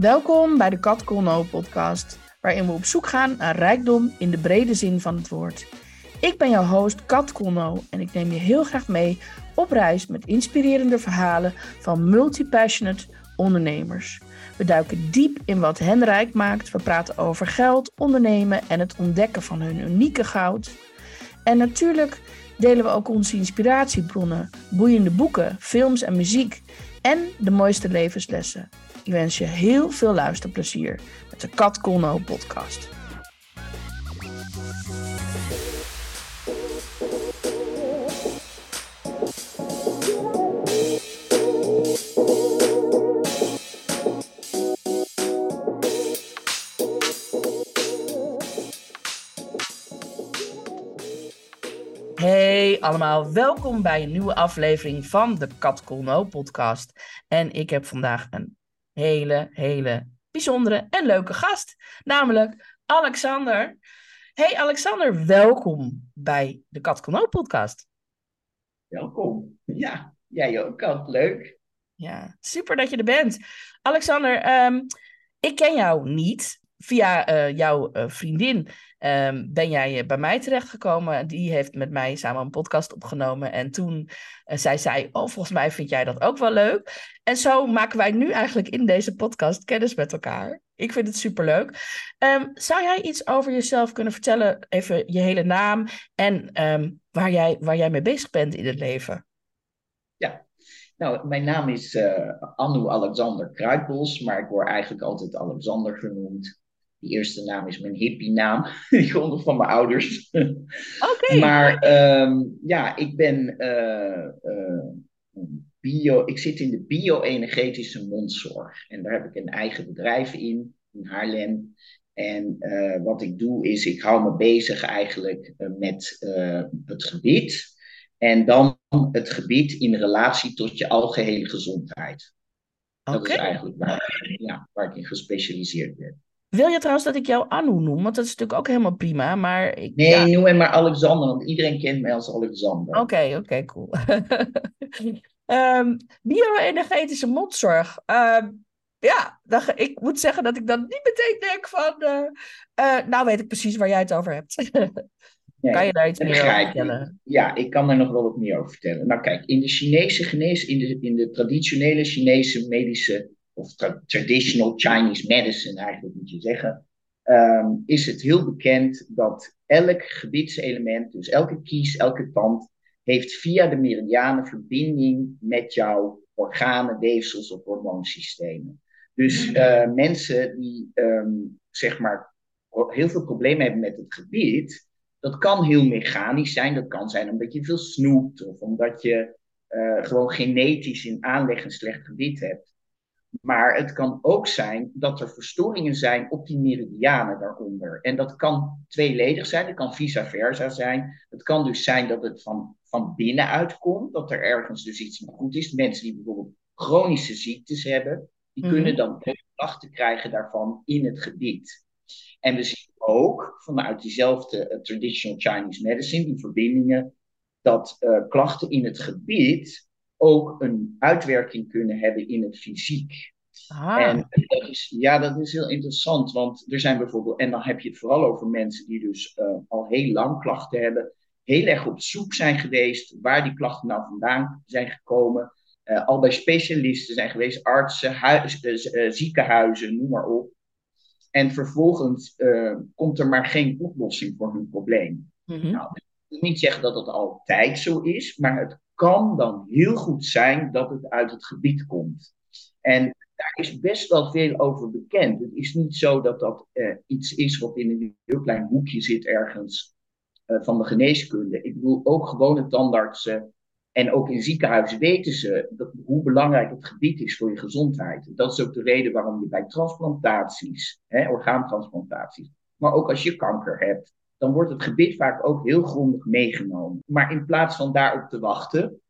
Welkom bij de Kat Colno podcast, waarin we op zoek gaan naar rijkdom in de brede zin van het woord. Ik ben jouw host Kat Colno en ik neem je heel graag mee op reis met inspirerende verhalen van multipassionate ondernemers. We duiken diep in wat hen rijk maakt. We praten over geld, ondernemen en het ontdekken van hun unieke goud. En natuurlijk delen we ook onze inspiratiebronnen, boeiende boeken, films en muziek en de mooiste levenslessen. Ik wens je heel veel luisterplezier met de Kat Colno podcast. Hey allemaal, welkom bij een nieuwe aflevering van de Kat podcast. En ik heb vandaag een hele, hele bijzondere en leuke gast, namelijk Alexander. Hey Alexander, welkom bij de Kat Colno podcast. Welkom. Ja, jij ook, Kat. Leuk. Ja, super dat je er bent. Alexander, ehm, ik ken jou niet. Via eh, jouw uh, vriendin um, ben jij eh, bij mij terechtgekomen. Die heeft met mij samen een podcast opgenomen. En toen zij zei, oh, volgens mij vind jij dat ook wel leuk. En zo maken wij nu eigenlijk in deze podcast kennis met elkaar. Ik vind het superleuk. Um, zou jij iets over jezelf kunnen vertellen? Even je hele naam en um, waar, jij, waar jij mee bezig bent in het leven. Ja, nou, mijn naam is uh, Anu Alexander Kruidbos, maar ik word eigenlijk altijd Alexander genoemd. Die eerste naam is mijn hippie-naam. Die komt van mijn ouders. Oké. Okay. Maar um, ja, ik ben uh, uh, bio. Ik zit in de bio-energetische mondzorg. En daar heb ik een eigen bedrijf in, in Haarlem. En uh, wat ik doe is, ik hou me bezig eigenlijk met het gebied. En dan het gebied in relatie tot je algehele gezondheid. Okay. Dat is eigenlijk waar, ja, waar ik in gespecialiseerd ben. Wil je trouwens dat ik jou Anu noem? Want dat is natuurlijk ook helemaal prima. Maar ik, nee, ja. noem mij maar Alexander, want iedereen kent mij als Alexander. Oké, okay, oké, okay, cool. um, Bio-energetische mondzorg. Um, ja, dan, ik moet zeggen dat ik dan niet meteen denk van... Uh, uh, nou weet ik precies waar jij het over hebt. Nee, kan je daar iets meer over vertellen? Ja, ik kan daar nog wel wat meer over vertellen. Nou kijk, in de Chinese genees, in de, in de traditionele Chinese medische of tra traditional Chinese medicine eigenlijk moet je zeggen, um, is het heel bekend dat elk gebiedselement, dus elke kies, elke tand, heeft via de meridianen verbinding met jouw organen, weefsels of hormoonsystemen. Dus uh, mensen die um, zeg maar heel veel problemen hebben met het gebied, dat kan heel mechanisch zijn. Dat kan zijn omdat je veel snoept of omdat je uh, gewoon genetisch in aanleg een slecht gebied hebt. Maar het kan ook zijn dat er verstoringen zijn op die meridianen daaronder. En dat kan tweeledig zijn, het kan vice versa zijn. Het kan dus zijn dat het van, van binnenuit komt, dat er ergens dus iets niet goed is. Mensen die bijvoorbeeld chronische ziektes hebben, die mm-hmm. kunnen dan klachten krijgen daarvan in het gebied. En we zien ook vanuit diezelfde uh, traditional Chinese medicine, die verbindingen, dat uh, klachten in het gebied ook een uitwerking kunnen hebben in het fysiek. Ah. En dat is, ja, dat is heel interessant, want er zijn bijvoorbeeld, en dan heb je het vooral over mensen die dus uh, al heel lang klachten hebben, heel erg op zoek zijn geweest waar die klachten nou vandaan zijn gekomen, uh, al bij specialisten zijn geweest, artsen, huis, uh, ziekenhuizen, noem maar op. En vervolgens komt er maar geen oplossing voor hun probleem. Mm-hmm. Nou, wil niet zeggen dat het altijd zo is, maar het kan dan heel goed zijn dat het uit het gebied komt. En daar is best wel veel over bekend. Het is niet zo dat dat uh, iets is wat in een heel klein hoekje zit ergens uh, van de geneeskunde. Ik bedoel, ook gewone tandartsen en ook in ziekenhuizen weten ze dat, hoe belangrijk het gebied is voor je gezondheid. Dat is ook de reden waarom je bij transplantaties, hè, orgaantransplantaties, maar ook als je kanker hebt, dan wordt het gebied vaak ook heel grondig meegenomen. Maar in plaats van daarop te wachten,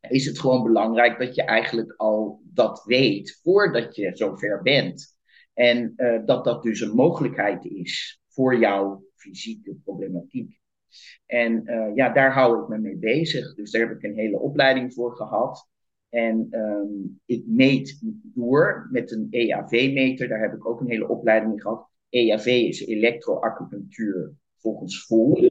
is het gewoon belangrijk dat je eigenlijk al dat weet voordat je zover bent. En uh, dat dat dus een mogelijkheid is voor jouw fysieke problematiek. En uh, ja, daar hou ik me mee bezig. Dus daar heb ik een hele opleiding voor gehad. En um, ik meet door met een EAV-meter. Daar heb ik ook een hele opleiding in gehad. EAV is elektroacupunctuur volgens Vol.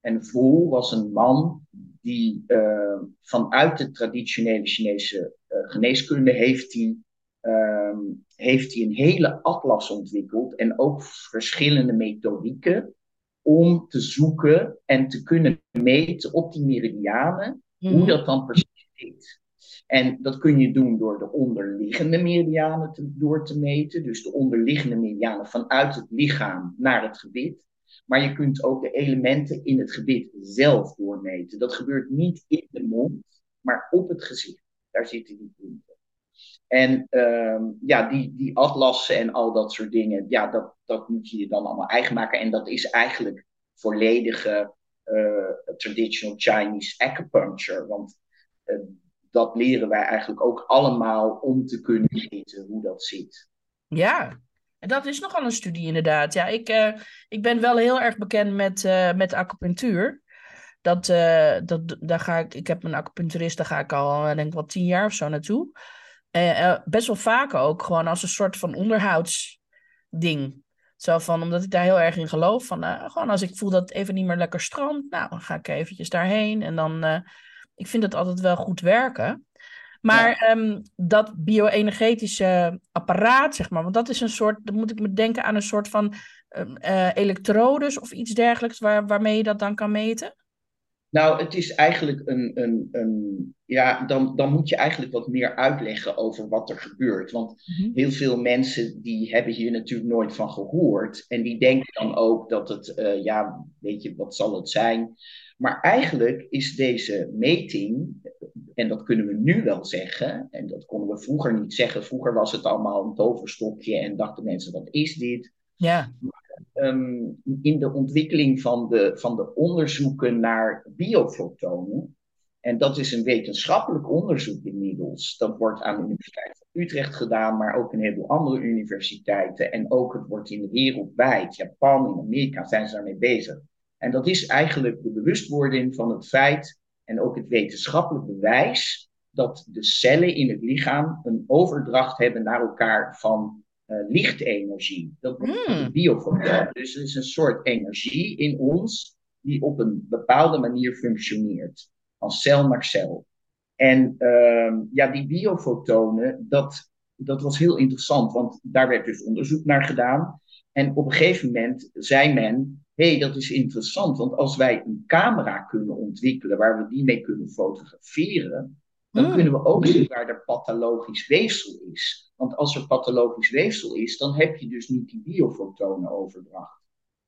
En Vol was een man die uh, vanuit de traditionele Chinese uh, geneeskunde heeft hij, um, heeft hij een hele atlas ontwikkeld. En ook verschillende methodieken om te zoeken en te kunnen meten op die meridianen. Hoe mhm. dat dan precies zit. En dat kun je doen door de onderliggende meridianen te, door te meten. Dus de onderliggende meridianen vanuit het lichaam naar het gebit. Maar je kunt ook de elementen in het gebit zelf doormeten. Dat gebeurt niet in de mond, maar op het gezicht. Daar zitten die punten. En uh, ja, die, die atlassen en al dat soort dingen, ja, dat, dat moet je je dan allemaal eigen maken. En dat is eigenlijk volledige uh, traditional Chinese acupuncture. Want uh, dat leren wij eigenlijk ook allemaal om te kunnen weten hoe dat zit. Ja, en dat is nogal een studie inderdaad. Ja, ik, uh, ik ben wel heel erg bekend met, uh, met acupunctuur. Dat, uh, dat, daar ga ik, ik heb een acupuncturist, daar ga ik al denk ik wel tien jaar of zo naartoe. best wel vaak ook, gewoon als een soort van onderhoudsding. Zo van, omdat ik daar heel erg in geloof. Van, gewoon als ik voel dat het even niet meer lekker stroomt, nou, dan ga ik eventjes daarheen. En dan ik vind het altijd wel goed werken. Maar ja. um, dat bio-energetische apparaat, zeg maar, want dat is een soort, dan moet ik me denken aan een soort van uh, elektrodes of iets dergelijks waar, waarmee je dat dan kan meten? Nou, het is eigenlijk een, een, een ja, dan, dan moet je eigenlijk wat meer uitleggen over wat er gebeurt. Want mm-hmm. heel veel mensen die hebben hier natuurlijk nooit van gehoord. En die denken dan ook dat het, uh, ja, weet je, wat zal het zijn? Maar eigenlijk is deze meting, en dat kunnen we nu wel zeggen, en dat konden we vroeger niet zeggen. Vroeger was het allemaal een toverstokje en dachten mensen, wat is dit? Ja. Um, in de ontwikkeling van de, van de onderzoeken naar biofotonen, en dat is een wetenschappelijk onderzoek inmiddels. Dat wordt aan de Universiteit van Utrecht gedaan, maar ook een heleboel andere universiteiten. En ook het wordt in de wereldwijd, Japan, in Amerika zijn ze daarmee bezig. En dat is eigenlijk de bewustwording van het feit en ook het wetenschappelijk bewijs dat de cellen in het lichaam een overdracht hebben naar elkaar van uh, lichtenergie. Dat wordt mm. Dus er is een soort energie in ons die op een bepaalde manier functioneert, van cel naar cel. En uh, ja, die biofotonen, dat, dat was heel interessant, want daar werd dus onderzoek naar gedaan. En op een gegeven moment zei men, hey, dat is interessant, want als wij een camera kunnen ontwikkelen waar we die mee kunnen fotograferen, dan hmm. kunnen we ook zien waar er pathologisch weefsel is. Want als er pathologisch weefsel is, dan heb je dus niet die biofotonen overdracht.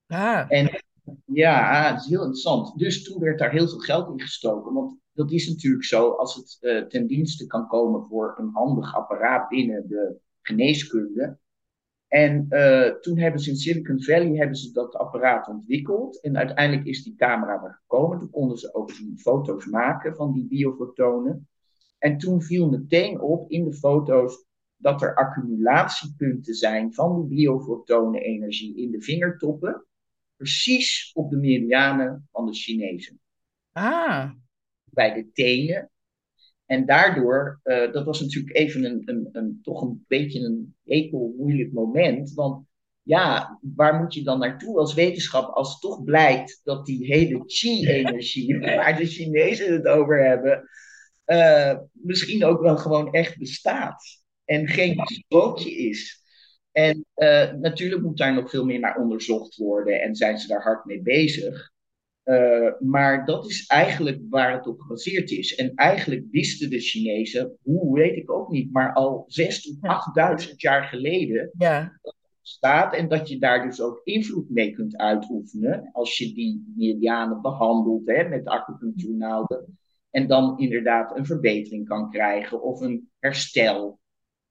Ah. En ja, het is heel interessant. Dus toen werd daar heel veel geld in gestoken. Want dat is natuurlijk zo, als het uh, ten dienste kan komen voor een handig apparaat binnen de geneeskunde, en uh, toen hebben ze in Silicon Valley hebben ze dat apparaat ontwikkeld. En uiteindelijk is die camera er gekomen. Toen konden ze ook die foto's maken van die biofotonen. En toen viel meteen op in de foto's dat er accumulatiepunten zijn van die biofotonenenergie in de vingertoppen. Precies op de meridianen van de Chinezen. Ah. Bij de tenen en daardoor, uh, dat was natuurlijk even een, een, een, toch een beetje een ekel moeilijk moment. Want ja, waar moet je dan naartoe als wetenschap als het toch blijkt dat die hele chi-energie, waar de Chinezen het over hebben, uh, misschien ook wel gewoon echt bestaat. En geen sprookje is. En uh, natuurlijk moet daar nog veel meer naar onderzocht worden en zijn ze daar hard mee bezig. Uh, maar dat is eigenlijk waar het op gebaseerd is. En eigenlijk wisten de Chinezen, hoe weet ik ook niet, maar al 6 tot 8000 jaar geleden ja. dat het bestaat. En dat je daar dus ook invloed mee kunt uitoefenen als je die meridianen behandelt hè, met acupunctuurnaalden. En dan inderdaad een verbetering kan krijgen of een herstel.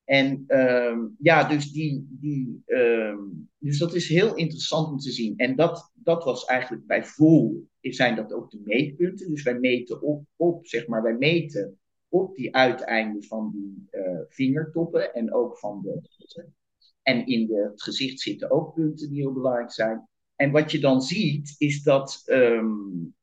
En um, ja, dus, die, die, um, dus dat is heel interessant om te zien. En dat, dat was eigenlijk bij vol, zijn dat ook de meetpunten. Dus wij meten op, op zeg maar, wij meten op die uiteinden van die uh, vingertoppen en ook van de. En in de, het gezicht zitten ook punten die heel belangrijk zijn. En wat je dan ziet, is dat, um,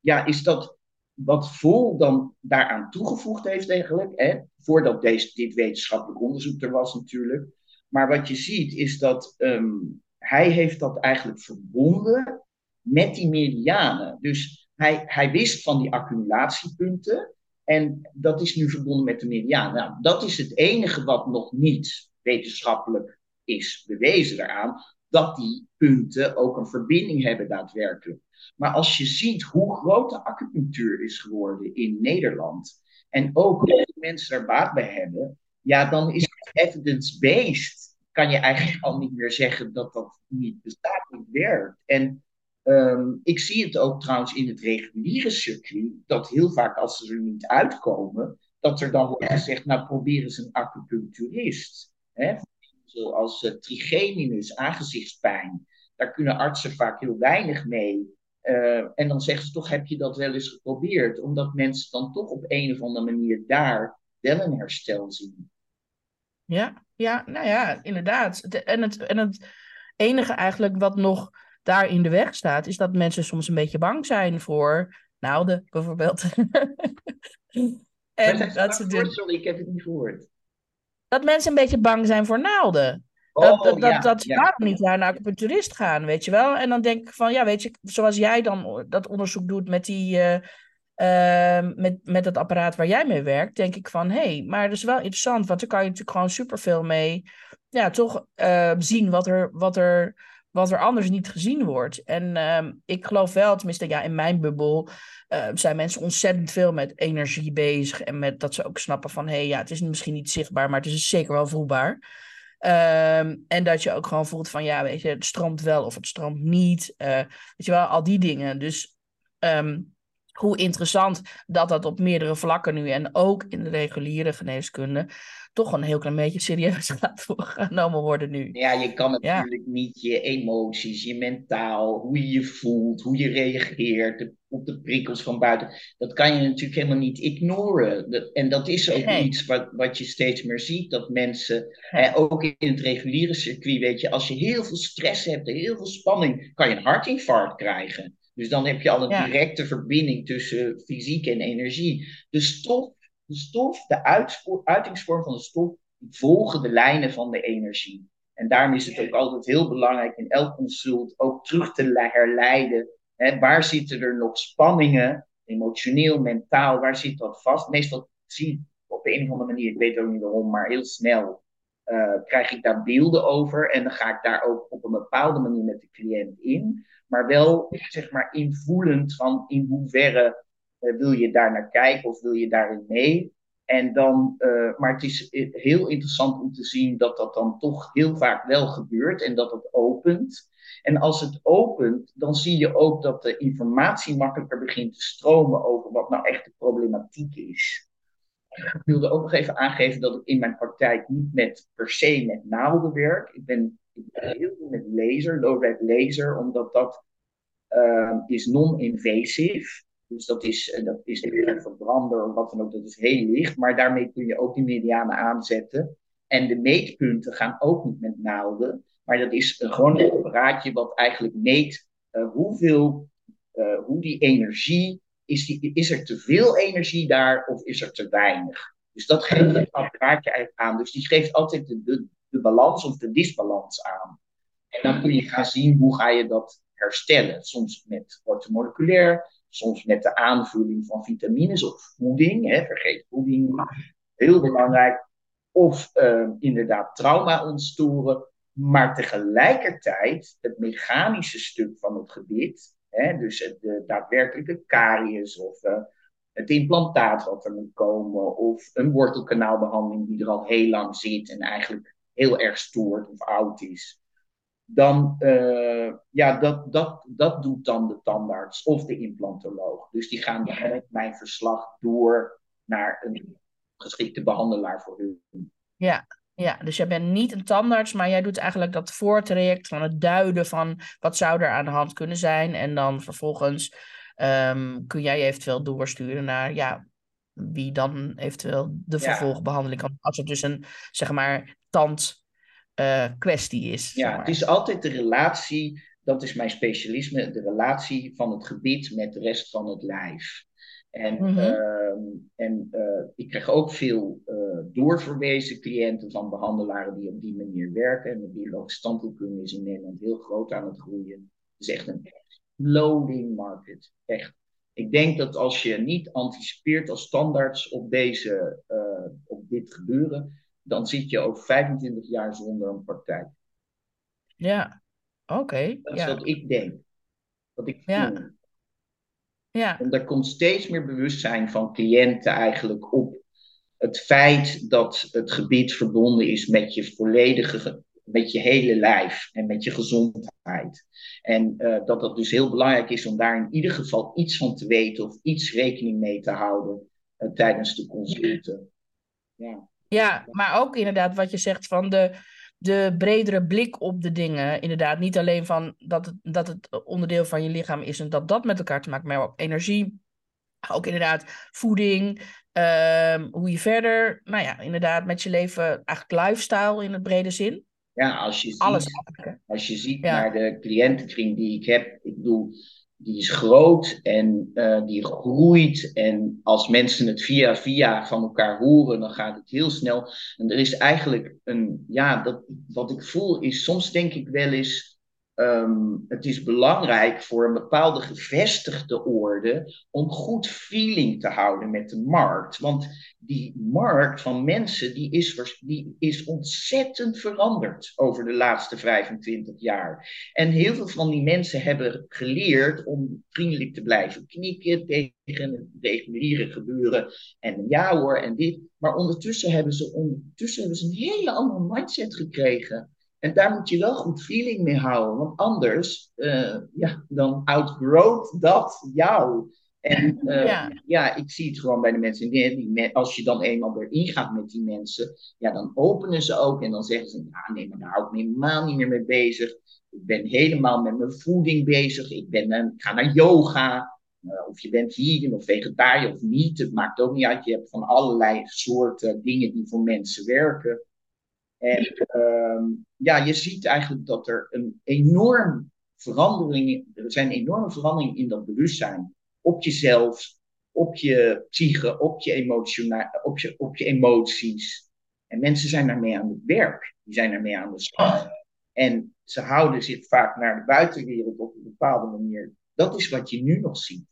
ja, is dat wat Vol dan daaraan toegevoegd heeft eigenlijk, hè, voordat deze, dit wetenschappelijk onderzoek er was natuurlijk. Maar wat je ziet is dat ehm, hij heeft dat eigenlijk verbonden met die meridianen. Dus hij, hij wist van die accumulatiepunten en dat is nu verbonden met de meridianen. Nou, dat is het enige wat nog niet wetenschappelijk is bewezen daaraan, dat die punten ook een verbinding hebben daadwerkelijk. Maar als je ziet hoe groot de acupunctuur is geworden in Nederland, en ook hoeveel mensen er baat bij hebben, ja, dan is het evidence-based. Kan je eigenlijk al niet meer zeggen dat dat niet bestaat, niet werkt. En ehm, ik zie het ook trouwens in het reguliere circuit, dat heel vaak als ze er niet uitkomen, dat er dan wordt gezegd, nou probeer eens een acupuncturist. Hè? Zoals uh, trigeminus, aangezichtspijn. Daar kunnen artsen vaak heel weinig mee. Uh, en dan zeggen ze toch, heb je dat wel eens geprobeerd? Omdat mensen dan toch op een of andere manier daar wel een herstel zien. Ja, ja nou ja, inderdaad. En het, en het enige eigenlijk wat nog daar in de weg staat, is dat mensen soms een beetje bang zijn voor naalden, bijvoorbeeld. en dat ze de... Sorry, ik heb het niet gehoord. Dat mensen een beetje bang zijn voor naalden. Dat, dat, oh, dat, ze niet naar een acupuncturist gaan, weet je wel? En dan denk ik van, ja, weet je, zoals jij dan dat onderzoek doet met die... Uh, uh, met, met het apparaat waar jij mee werkt, denk ik van, hé, hey, maar dat is wel interessant, want daar kan je natuurlijk gewoon superveel mee, ja, toch uh, zien wat er, wat, er, wat er anders niet gezien wordt. En ehm, ik geloof wel, tenminste, ja, in mijn bubbel zijn mensen ontzettend veel met energie bezig en met dat ze ook snappen van, hé, hey, ja, het is misschien niet zichtbaar, maar het is zeker wel voelbaar. Ehm, en dat je ook gewoon voelt van, ja, weet je, het stroomt wel of het stroomt niet. Uh, weet je wel, al die dingen. Dus ehm, hoe interessant dat dat op meerdere vlakken nu en ook in de reguliere geneeskunde toch een heel klein beetje serieus gaat genomen worden nu. Ja, je kan natuurlijk niet je emoties, je mentaal, hoe je je voelt, hoe je reageert op de prikkels van buiten. Dat kan je natuurlijk helemaal niet ignoren. en dat is ook iets wat, wat je steeds meer ziet, dat mensen, ook in het reguliere circuit, weet je, als je heel veel stress hebt en heel veel spanning, kan je een hartinfarct krijgen. Dus dan heb je al een directe verbinding tussen fysiek en energie. De stof de stof, de uitingsvorm van de stof, volgen de lijnen van de energie. En daarom is het ook altijd heel belangrijk in elk consult ook terug te herleiden. Hè, waar zitten er nog spanningen, emotioneel, mentaal, waar zit dat vast? Meestal zie ik op een of andere manier, ik weet ook niet waarom, maar heel snel uh, krijg ik daar beelden over. En dan ga ik daar ook op een bepaalde manier met de cliënt in. Maar wel, zeg maar, invoelend van in hoeverre eh, wil je daar naar kijken of wil je daarin mee? En dan, uh, maar het is heel interessant om te zien dat dat dan toch heel vaak wel gebeurt en dat het opent. En als het opent, dan zie je ook dat de informatie makkelijker begint te stromen over wat nou echt de problematiek is. Ik wilde ook nog even aangeven dat ik in mijn praktijk niet met per se met naalden werk. Ik ben, heel veel met laser, low-red laser, omdat dat uh, is non-invasive. Dus dat is, eh, dat is een verbrander of wat dan ook, dat is heel licht. Maar daarmee kun je ook die medianen aanzetten. En de meetpunten gaan ook niet met naalden. Maar dat is gewoon een apparaatje wat eigenlijk meet uh, hoeveel, uh, hoe die energie, is, die, is er te veel energie daar of is er te weinig? Dus dat geeft het apparaatje eigenlijk aan. Dus die geeft altijd de, de, de balans of de disbalans aan. En dan kun je gaan zien hoe ga je dat herstellen. Soms met ortomoleculair, soms met de aanvulling van vitamines of voeding. Hè, vergeet voeding, heel belangrijk. Of uh, inderdaad trauma ontstoren. Maar tegelijkertijd het mechanische stuk van het gebit, hè, dus het, de daadwerkelijke caries of uh, het implantaat wat er moet komen, of een wortelkanaalbehandeling die er al heel lang zit en eigenlijk heel erg stoort of oud is dan uh, ja, dat, dat, dat doet dan de tandarts of de implantoloog. Dus die gaan met mijn verslag door naar een geschikte behandelaar voor hun. Ja, ja, dus jij bent niet een tandarts, maar jij doet eigenlijk dat voortraject van het duiden van wat zou er aan de hand kunnen zijn. En dan vervolgens um, kun jij eventueel doorsturen naar ja, wie dan eventueel de vervolgbehandeling kan. Als het dus een, zeg maar, tand uh, kwestie is. Ja, het is altijd de relatie, dat is mijn specialisme, de relatie van het gebied met de rest van het lijf. En, mm en uh, ik krijg ook veel uh, doorverwezen cliënten van behandelaren die op die manier werken. En de biologische tandheelkunde is in Nederland heel groot aan het groeien. Het is echt een loading market. Echt. Ik denk dat als je niet anticipeert als standaards op, deze, uh, op dit gebeuren, dan zit je over 25 jaar zonder een praktijk. Ja, oké. dat is ja. wat ik denk. Wat ik voel. Ja. Ja. En er komt steeds meer bewustzijn van cliënten eigenlijk op het feit dat het gebied verbonden is met je volledige, met je hele lijf en met je gezondheid. En uh, dat het dus heel belangrijk is om daar in ieder geval iets van te weten of iets rekening mee te houden uh, tijdens de consulten. Ja. Ja, maar ook inderdaad wat je zegt van de, de bredere blik op de dingen. Inderdaad, niet alleen van dat het, dat het onderdeel van je lichaam is en dat dat met elkaar te maken, maar ook energie. Ook inderdaad voeding, um, hoe je verder, nou ja, inderdaad met je leven, eigenlijk lifestyle in het brede zin. Ja, als je ziet, Alles als je ziet ja. naar de cliëntenkring die ik heb, ik bedoel, die is groot en uh, die groeit. En als mensen het via via van elkaar horen, dan gaat het heel snel. En er is eigenlijk een, ja, dat, wat ik voel is, soms denk ik wel eens, Um, het is belangrijk voor een bepaalde gevestigde orde om goed feeling te houden met de markt. Want die markt van mensen die is, die is ontzettend veranderd over de laatste 25 jaar. En heel veel van die mensen hebben geleerd om vriendelijk te blijven knikken tegen het reguliere gebeuren. En ja hoor, en dit. Maar ondertussen hebben ze, ondertussen hebben ze een hele andere mindset gekregen. En daar moet je wel goed feeling mee houden, want anders, uh, ja, dan outgrowt dat jou. En uh, ja. ja. ik zie het gewoon bij de mensen. Die, als je dan eenmaal erin gaat met die mensen, ja, dan openen ze ook en dan zeggen ze: Ja, nee, maar daar hou ik me helemaal niet meer mee bezig. Ik ben helemaal met mijn voeding bezig. Ik, ben, uh, ik ga naar yoga. of je bent vegan of vegetariër of niet. Het maakt ook niet uit. Je hebt van allerlei soorten dingen die voor mensen werken. En uh, ja, je ziet eigenlijk dat er een enorm verandering, er zijn enorme veranderingen in dat bewustzijn. Op jezelf, op je psyche, op je, op je, op je emoties. En mensen zijn daarmee aan het werk. Die zijn daarmee aan de slag. En ze houden zich vaak naar de buitenwereld op een bepaalde manier. Dat is wat je nu nog ziet.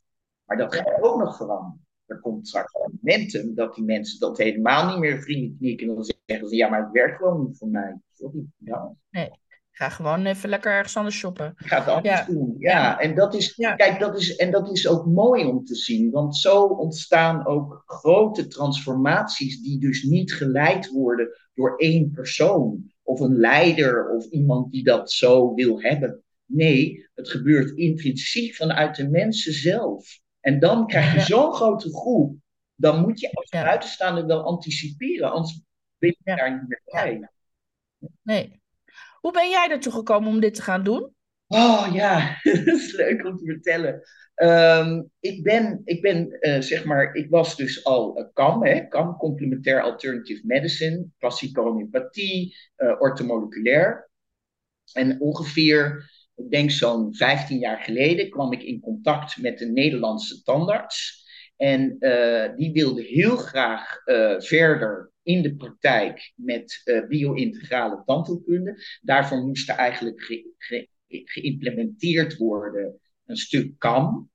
Maar dat gaat ook nog veranderen er komt straks momentum dat die mensen dat helemaal niet meer vrienden knikken. Zeggen ze, ja, maar het werkt gewoon niet voor mij. Sorry. Ja. Nee, ga gewoon even lekker ergens anders shoppen. Ga het anders ja. doen. Ja, en dat is, ja. kijk, dat is, en dat is ook mooi om te zien. Want zo ontstaan ook grote transformaties die dus niet geleid worden door één persoon. Of een leider of iemand die dat zo wil hebben. Nee, het gebeurt intrinsiek vanuit de mensen zelf. En dan krijg je zo'n grote groep. Dan moet je als buitenstaander wel anticiperen, anders ben je daar niet meer bij. Nee. Hoe ben jij ertoe gekomen om dit te gaan doen? Oh ja, dat is leuk om te vertellen. Um, ik ben, ik ben uh, zeg maar, ik was dus al uh, CAM, hè, CAM, Complementair Alternative Medicine, klassieke homeopathie, uh, ortomoleculair. En ongeveer ik denk zo'n 15 jaar geleden, kwam ik in contact met een Nederlandse tandarts. En uh, die wilde heel graag uh, verder in de praktijk met uh, bio-integrale tandheelkunde. Daarvoor moest eigenlijk ge ge geïmplementeerd worden een stuk KAM.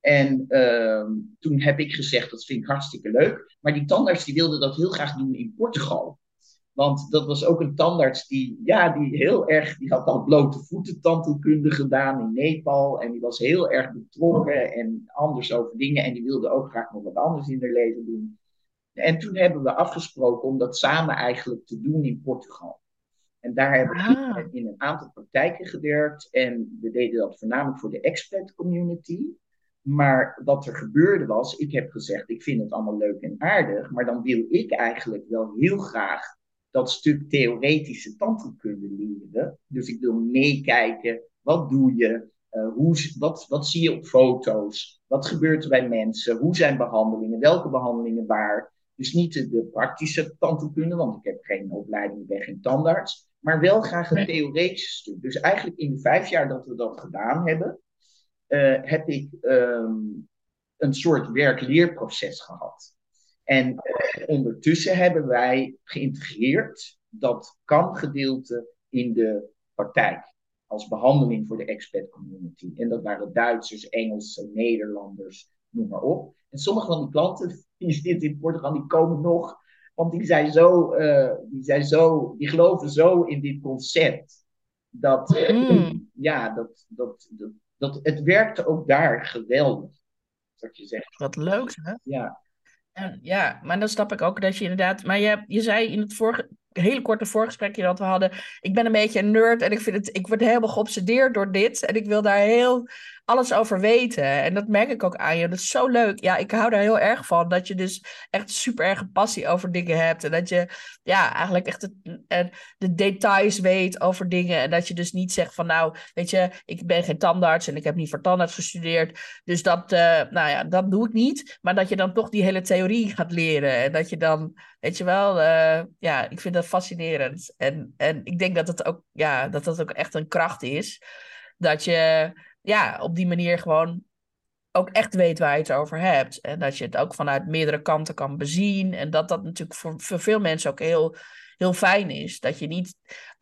En ehm, toen heb ik gezegd, dat vind ik hartstikke leuk. Maar die tandarts die wilde dat heel graag doen in Portugal. Want dat was ook een tandarts die, ja, die heel erg, die had al blote voeten tandheelkunde gedaan in Nepal. En die was heel erg betrokken en anders over dingen. En die wilde ook graag nog wat anders in haar leven doen. En toen hebben we afgesproken om dat samen eigenlijk te doen in Portugal. En daar hebben we ah. in een aantal praktijken gewerkt. En we deden dat voornamelijk voor de expat community. Maar wat er gebeurde was, ik heb gezegd, ik vind het allemaal leuk en aardig. Maar dan wil ik eigenlijk wel heel graag dat stuk theoretische tandheelkunde leren. Dus ik wil meekijken, wat doe je? Uh, hoe, wat, wat zie je op foto's? Wat gebeurt er bij mensen? Hoe zijn behandelingen? Welke behandelingen waar? Dus niet de, de praktische tandheelkunde, want ik heb geen opleiding, ik ben geen tandarts. Maar wel graag het theoretische stuk. Dus eigenlijk in de vijf jaar dat we dat gedaan hebben, uh, heb ik um, een soort werk-leerproces gehad. En eh, ondertussen hebben wij geïntegreerd dat kan-gedeelte in de praktijk. Als behandeling voor de expat community. En dat waren Duitsers, Engelsen, Nederlanders, noem maar op. En sommige van die klanten die zitten in Portugal, die komen nog. Want die zijn zo, uh, die zijn zo, die geloven zo in dit concept. Dat, mm. ja, dat, dat, dat, dat, het werkte ook daar geweldig. Wat je zegt. Wat leuk, hè? Ja. En, ja, maar dan snap ik ook dat je inderdaad. Maar je, je zei in het vorige, hele korte voorgesprekje dat we hadden. Ik ben een beetje een nerd en ik, vind het, ik word helemaal geobsedeerd door dit. En ik wil daar heel alles over weten. En dat merk ik ook aan je. Dat is zo leuk. Ja, ik hou daar heel erg van. Dat je dus echt super erg passie over dingen hebt. En dat je ja, eigenlijk echt het, de details weet over dingen. En dat je dus niet zegt van nou, weet je, ik ben geen tandarts en ik heb niet voor tandarts gestudeerd. Dus dat, uh, nou ja, dat doe ik niet. Maar dat je dan toch die hele theorie gaat leren. En dat je dan, weet je wel, uh, ja, ik vind dat fascinerend. En, en ik denk dat het ook, ja, dat dat ook echt een kracht is. Dat je ja, op die manier gewoon ook echt weet waar je het over hebt. En dat je het ook vanuit meerdere kanten kan bezien. En dat dat natuurlijk voor, voor veel mensen ook heel heel fijn is. Dat je niet,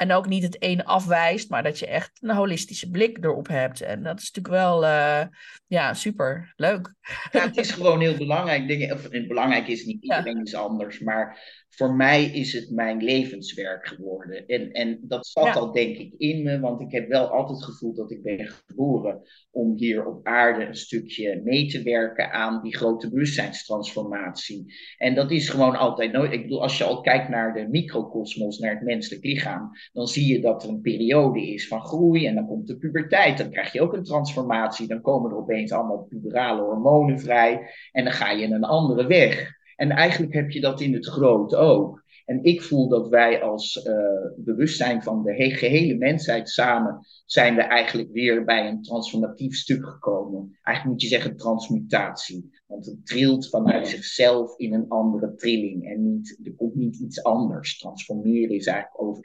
en ook niet het ene afwijst, maar dat je echt een holistische blik erop hebt. En dat is natuurlijk wel, uh, ja, super leuk. Ja, het is gewoon heel belangrijk. Dingen, of, belangrijk is niet, iedereen ja. is anders, maar voor mij is het mijn levenswerk geworden. En, en dat zat al denk ik in me, want ik heb wel altijd het gevoel dat ik ben geboren om hier op aarde een stukje mee te werken aan die grote bewustzijnstransformatie. En dat is gewoon altijd nooit. Ik bedoel, als je al kijkt naar de microcosmos, naar het menselijk lichaam, dan zie je dat er een periode is van groei en dan komt de puberteit. Dan krijg je ook een transformatie. Dan komen er opeens allemaal puberale hormonen vrij en dan ga je een andere weg. En eigenlijk heb je dat in het groot ook. En ik voel dat wij als uh, bewustzijn van de gehele mensheid samen zijn we eigenlijk weer bij een transformatief stuk gekomen. Eigenlijk moet je zeggen transmutatie. Want het trilt vanuit zichzelf in een andere trilling. En niet, er komt niet iets anders. Transformeren is eigenlijk over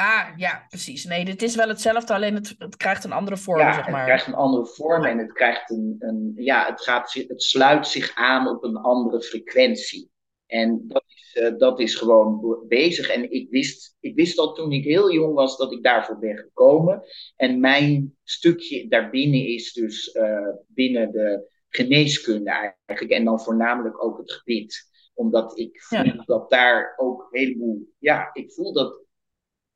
Ah, ja, precies. Nee, dit is wel hetzelfde, alleen het, het krijgt een andere vorm, ja, zeg maar. het krijgt een andere vorm en het krijgt een, een ja, het, gaat, het sluit zich aan op een andere frequentie. En dat is, uh, dat is gewoon bezig. En ik wist, ik wist al toen ik heel jong was dat ik daarvoor ben gekomen. En mijn stukje daarbinnen is dus uh, binnen de geneeskunde eigenlijk. En dan voornamelijk ook het gebit. Omdat ik voel ja. dat daar ook een heleboel... Ja, ik voel dat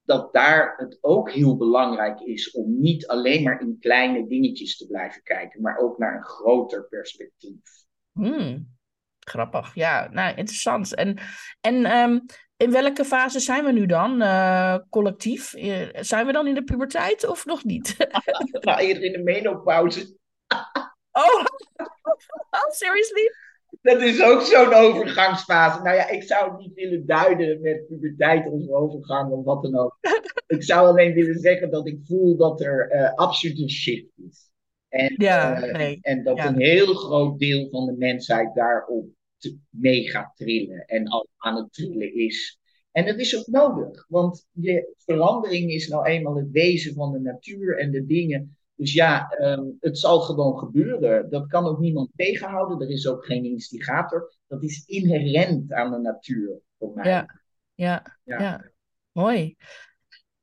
dat daar het ook heel belangrijk is om niet alleen maar in kleine dingetjes te blijven kijken, maar ook naar een groter perspectief. Hmm, grappig, ja, nou interessant. En, en um, in welke fase zijn we nu dan, uh, collectief? Uh, zijn we dan in de puberteit of nog niet? nou, eerder in de menopauze. oh, seriously? Dat is ook zo'n overgangsfase. Nou ja, ik zou het niet willen duiden met puberteit of overgang of wat dan ook. ik zou alleen willen zeggen dat ik voel dat er uh, absoluut een shift is. En, ja, uh, nee. en dat ja. een heel groot deel van de mensheid daarop te, mee gaat trillen en al aan het trillen is. En dat is ook nodig, want je verandering is nou eenmaal het wezen van de natuur en de dingen dus ja, um, het zal gewoon gebeuren. Dat kan ook niemand tegenhouden. Er is ook geen instigator. Dat is inherent aan de natuur, voor mij. Ja, ja, ja. ja. mooi.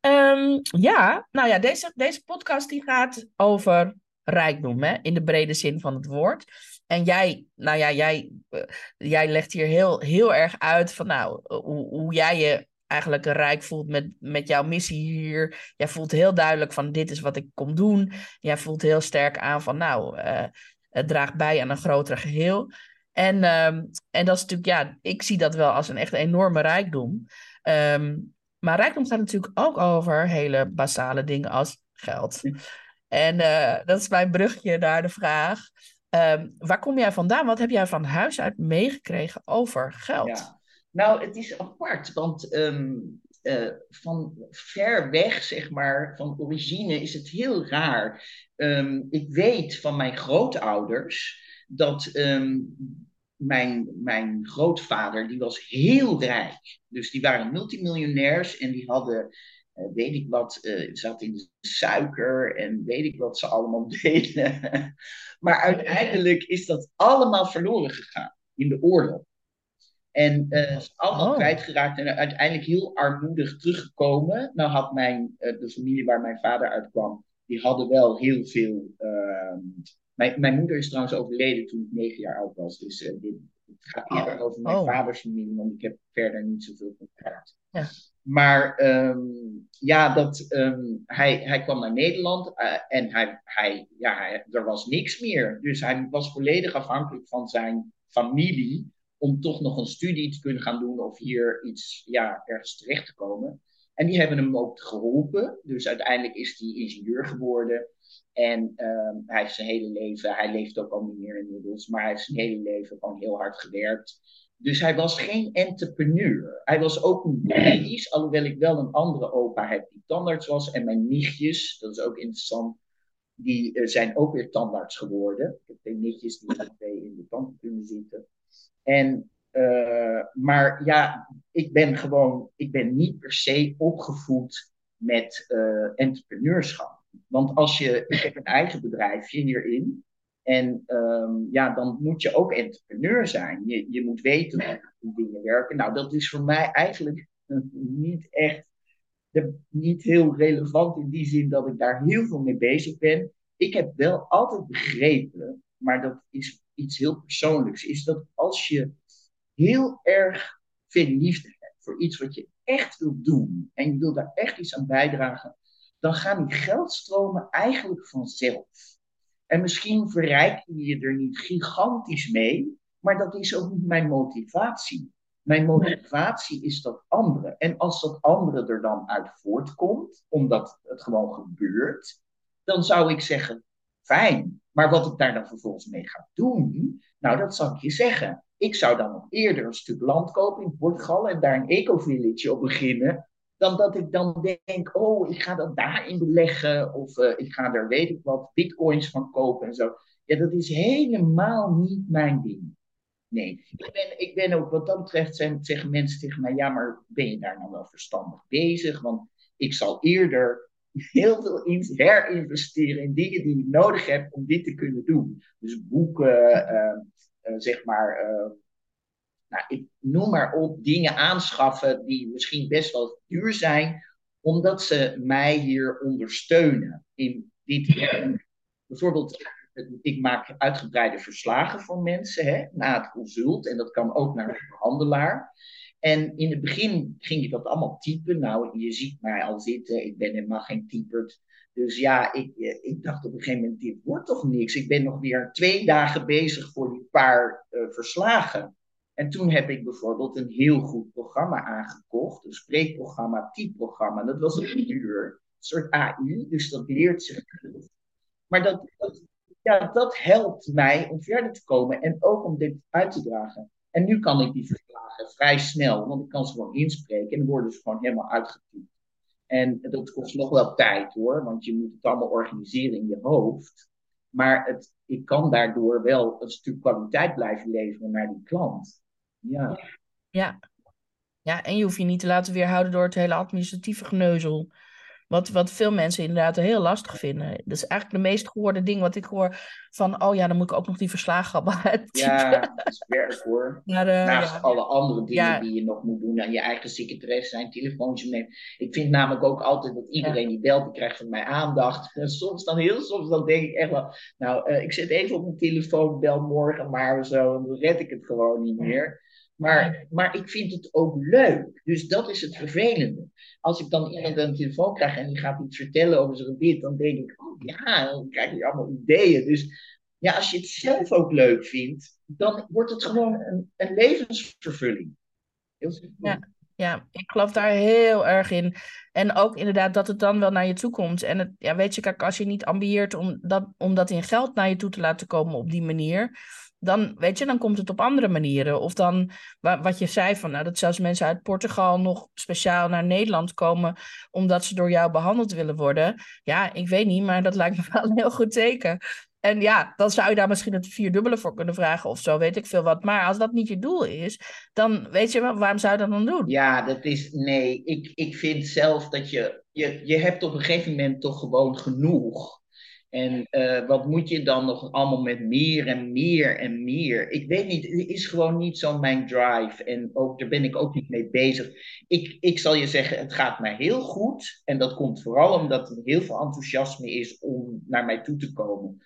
Um, ja, nou ja, deze, deze podcast die gaat over rijkdom, hè, in de brede zin van het woord. En jij, nou ja, jij, uh, jij legt hier heel, heel erg uit van nou, hoe, hoe jij je eigenlijk rijk voelt met, met jouw missie hier. Jij voelt heel duidelijk van dit is wat ik kom doen. Jij voelt heel sterk aan van nou, uh, het draagt bij aan een groter geheel. En, um, en dat is natuurlijk, ja, ik zie dat wel als een echt enorme rijkdom. Um, maar rijkdom gaat natuurlijk ook over hele basale dingen als geld. En uh, dat is mijn brugje naar de vraag. Um, waar kom jij vandaan? Wat heb jij van huis uit meegekregen over geld? Ja. Nou, het is apart, want um, uh, van ver weg, zeg maar, van origine is het heel raar. Um, ik weet van mijn grootouders dat um, mijn, mijn grootvader, die was heel rijk. Dus die waren multimiljonairs en die hadden weet ik wat, zat in de suiker en weet ik wat ze allemaal deden. maar uiteindelijk is dat allemaal verloren gegaan in de oorlog. En uh, is allemaal oh. kwijtgeraakt en uiteindelijk heel armoedig teruggekomen. Nou had mijn, de familie waar mijn vader uitkwam, die hadden wel heel veel. Ehm, mijn, mijn moeder is trouwens overleden toen ik negen jaar oud was. Dus uh, dit, het gaat eerder oh. over mijn oh. vaders familie, want ik heb verder niet zoveel contact. Ja. Maar um, ja, dat, um, hij, hij kwam naar Nederland uh, en hij, hij, ja, hij, er was niks meer. Dus hij was volledig afhankelijk van zijn familie om toch nog een studie te kunnen gaan doen of hier iets, ja, ergens terecht te komen. En die hebben hem ook geholpen. Dus uiteindelijk is hij ingenieur geworden. En uh, hij heeft zijn hele leven, hij leeft ook al niet meer inmiddels, maar hij heeft zijn hele leven gewoon heel hard gewerkt. Dus hij was geen entrepreneur. Hij was ook niet medisch, alhoewel ik wel een andere opa heb die tandarts was. En mijn nichtjes, dat is ook interessant, die uh, zijn ook weer tandarts geworden. Ik heb twee nichtjes die twee in de tanden kunnen zitten. En uh, maar ja, ik ben gewoon, ik ben niet per se opgevoed met uh, entrepreneurschap. Want als je, ik heb een eigen bedrijfje hierin. En um, ja, dan moet je ook entrepreneur zijn. Je, je moet weten hoe dingen werken. Nou, dat is voor mij eigenlijk niet echt de, niet heel relevant in die zin dat ik daar heel veel mee bezig ben. Ik heb wel altijd begrepen, maar dat is iets heel persoonlijks, is dat als je heel erg veel liefde hebt voor iets wat je echt wilt doen en je wil daar echt iets aan bijdragen, dan gaan die geldstromen eigenlijk vanzelf. En misschien verrijk je je er niet gigantisch mee, maar dat is ook niet mijn motivatie. Mijn motivatie is dat andere. En als dat andere er dan uit voortkomt, omdat het gewoon gebeurt, dan zou ik zeggen: fijn. Maar wat ik daar dan vervolgens mee ga doen, nou, dat zal ik je zeggen. Ik zou dan nog eerder een stuk land kopen in Portugal en daar een eco-village op beginnen. Dan dat ik dan denk, oh, ik ga dat daarin beleggen. Of uh, ik ga er weet ik wat bitcoins van kopen en zo. Ja, dat is helemaal niet mijn ding. Nee, ik ben, ik ben ook wat dat betreft, zijn, zeggen mensen tegen mij, ja, maar ben je daar nou wel verstandig bezig? Want ik zal eerder heel veel herinvesteren in dingen die ik nodig heb om dit te kunnen doen. Dus boeken, uh, uh, zeg maar, uh, nou, ik noem maar op, dingen aanschaffen die misschien best wel duur zijn, omdat ze mij hier ondersteunen in dit. Bijvoorbeeld, ik maak uitgebreide verslagen voor mensen hè, na het consult en dat kan ook naar een behandelaar. En in het begin ging ik dat allemaal typen. Nou, je ziet mij al zitten, ik ben helemaal geen typer. Dus ja, ik, eh, ik dacht op een gegeven moment, dit wordt toch niks. Ik ben nog weer twee dagen bezig voor die paar uh, verslagen. En toen heb ik bijvoorbeeld een heel goed programma aangekocht. Een spreekprogramma, typprogramma. Dat was een uur. Een soort AI, dus dat leert zich. Maar dat, dat, ja, dat helpt mij om verder te komen en ook om dit uit te dragen. En nu kan ik die verslagen vrij snel, want ik kan ze gewoon inspreken en dan worden ze gewoon helemaal uitgetypt. En dat kost nog wel tijd hoor, want je moet het allemaal organiseren in je hoofd. Maar het, ik kan daardoor wel een stuk kwaliteit blijven leveren naar die klant. Ja. Ja. ja, en je hoeft je niet te laten weerhouden door het hele administratieve geneuzel. Wat, wat veel mensen inderdaad heel lastig vinden. Dat is eigenlijk de meest gehoorde ding wat ik hoor van, oh ja, dan moet ik ook nog die verslagen Ja, dat is werk hoor. Maar, uh, Naast alle andere dingen die je nog moet doen. aan je eigen secretaresse zijn, telefoontje nemen. Ik vind namelijk ook altijd dat iedereen die belt, die krijgt van mij aandacht. En soms dan, heel soms dan denk ik echt wel, nou, uh, ik zet even op mijn telefoon, bel morgen maar zo. En dan red ik het gewoon niet meer. Maar, maar ik vind het ook leuk. Dus dat is het vervelende. Als ik dan iemand aan de telefoon krijg en die gaat iets vertellen over zijn gebied, dan denk ik, oh ja, dan krijg je allemaal ideeën. Dus ja, als je het zelf ook leuk vindt, dan wordt het gewoon een, een levensvervulling. ja, ja, ik geloof daar heel erg in. En ook inderdaad dat het dan wel naar je toe komt. En het, ja, weet je, kijk, als je niet ambieert om dat, om dat in geld naar je toe te laten komen op die manier, dan, weet je, dan komt het op andere manieren. Of dan, wat je zei, van, nou, dat zelfs mensen uit Portugal nog speciaal naar Nederland komen, omdat ze door jou behandeld willen worden. Ja, ik weet niet, maar dat lijkt me wel een heel goed teken. En ja, dan zou je daar misschien het vierdubbele voor kunnen vragen of zo, weet ik veel wat. Maar als dat niet je doel is, dan weet je waarom zou je dat dan doen? Ja, dat is, nee, ik, ik vind zelf dat je, je, je hebt op een gegeven moment toch gewoon genoeg. En uh, wat moet je dan nog allemaal met meer en meer en meer? Ik weet niet, het is gewoon niet zo mijn drive. En ook, daar ben ik ook niet mee bezig. Ik, ik zal je zeggen, het gaat mij heel goed. En dat komt vooral omdat er heel veel enthousiasme is om naar mij toe te komen.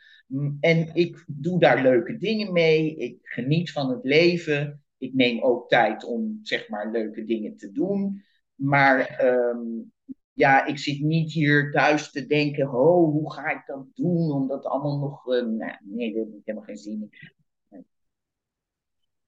En ik doe daar leuke dingen mee. Ik geniet van het leven. Ik neem ook tijd om, zeg maar, leuke dingen te doen. Maar um, ja, ik zit niet hier thuis te denken, oh, hoe ga ik dat doen? Omdat allemaal nog, uh, nou, nee, daar heb ik helemaal geen zin in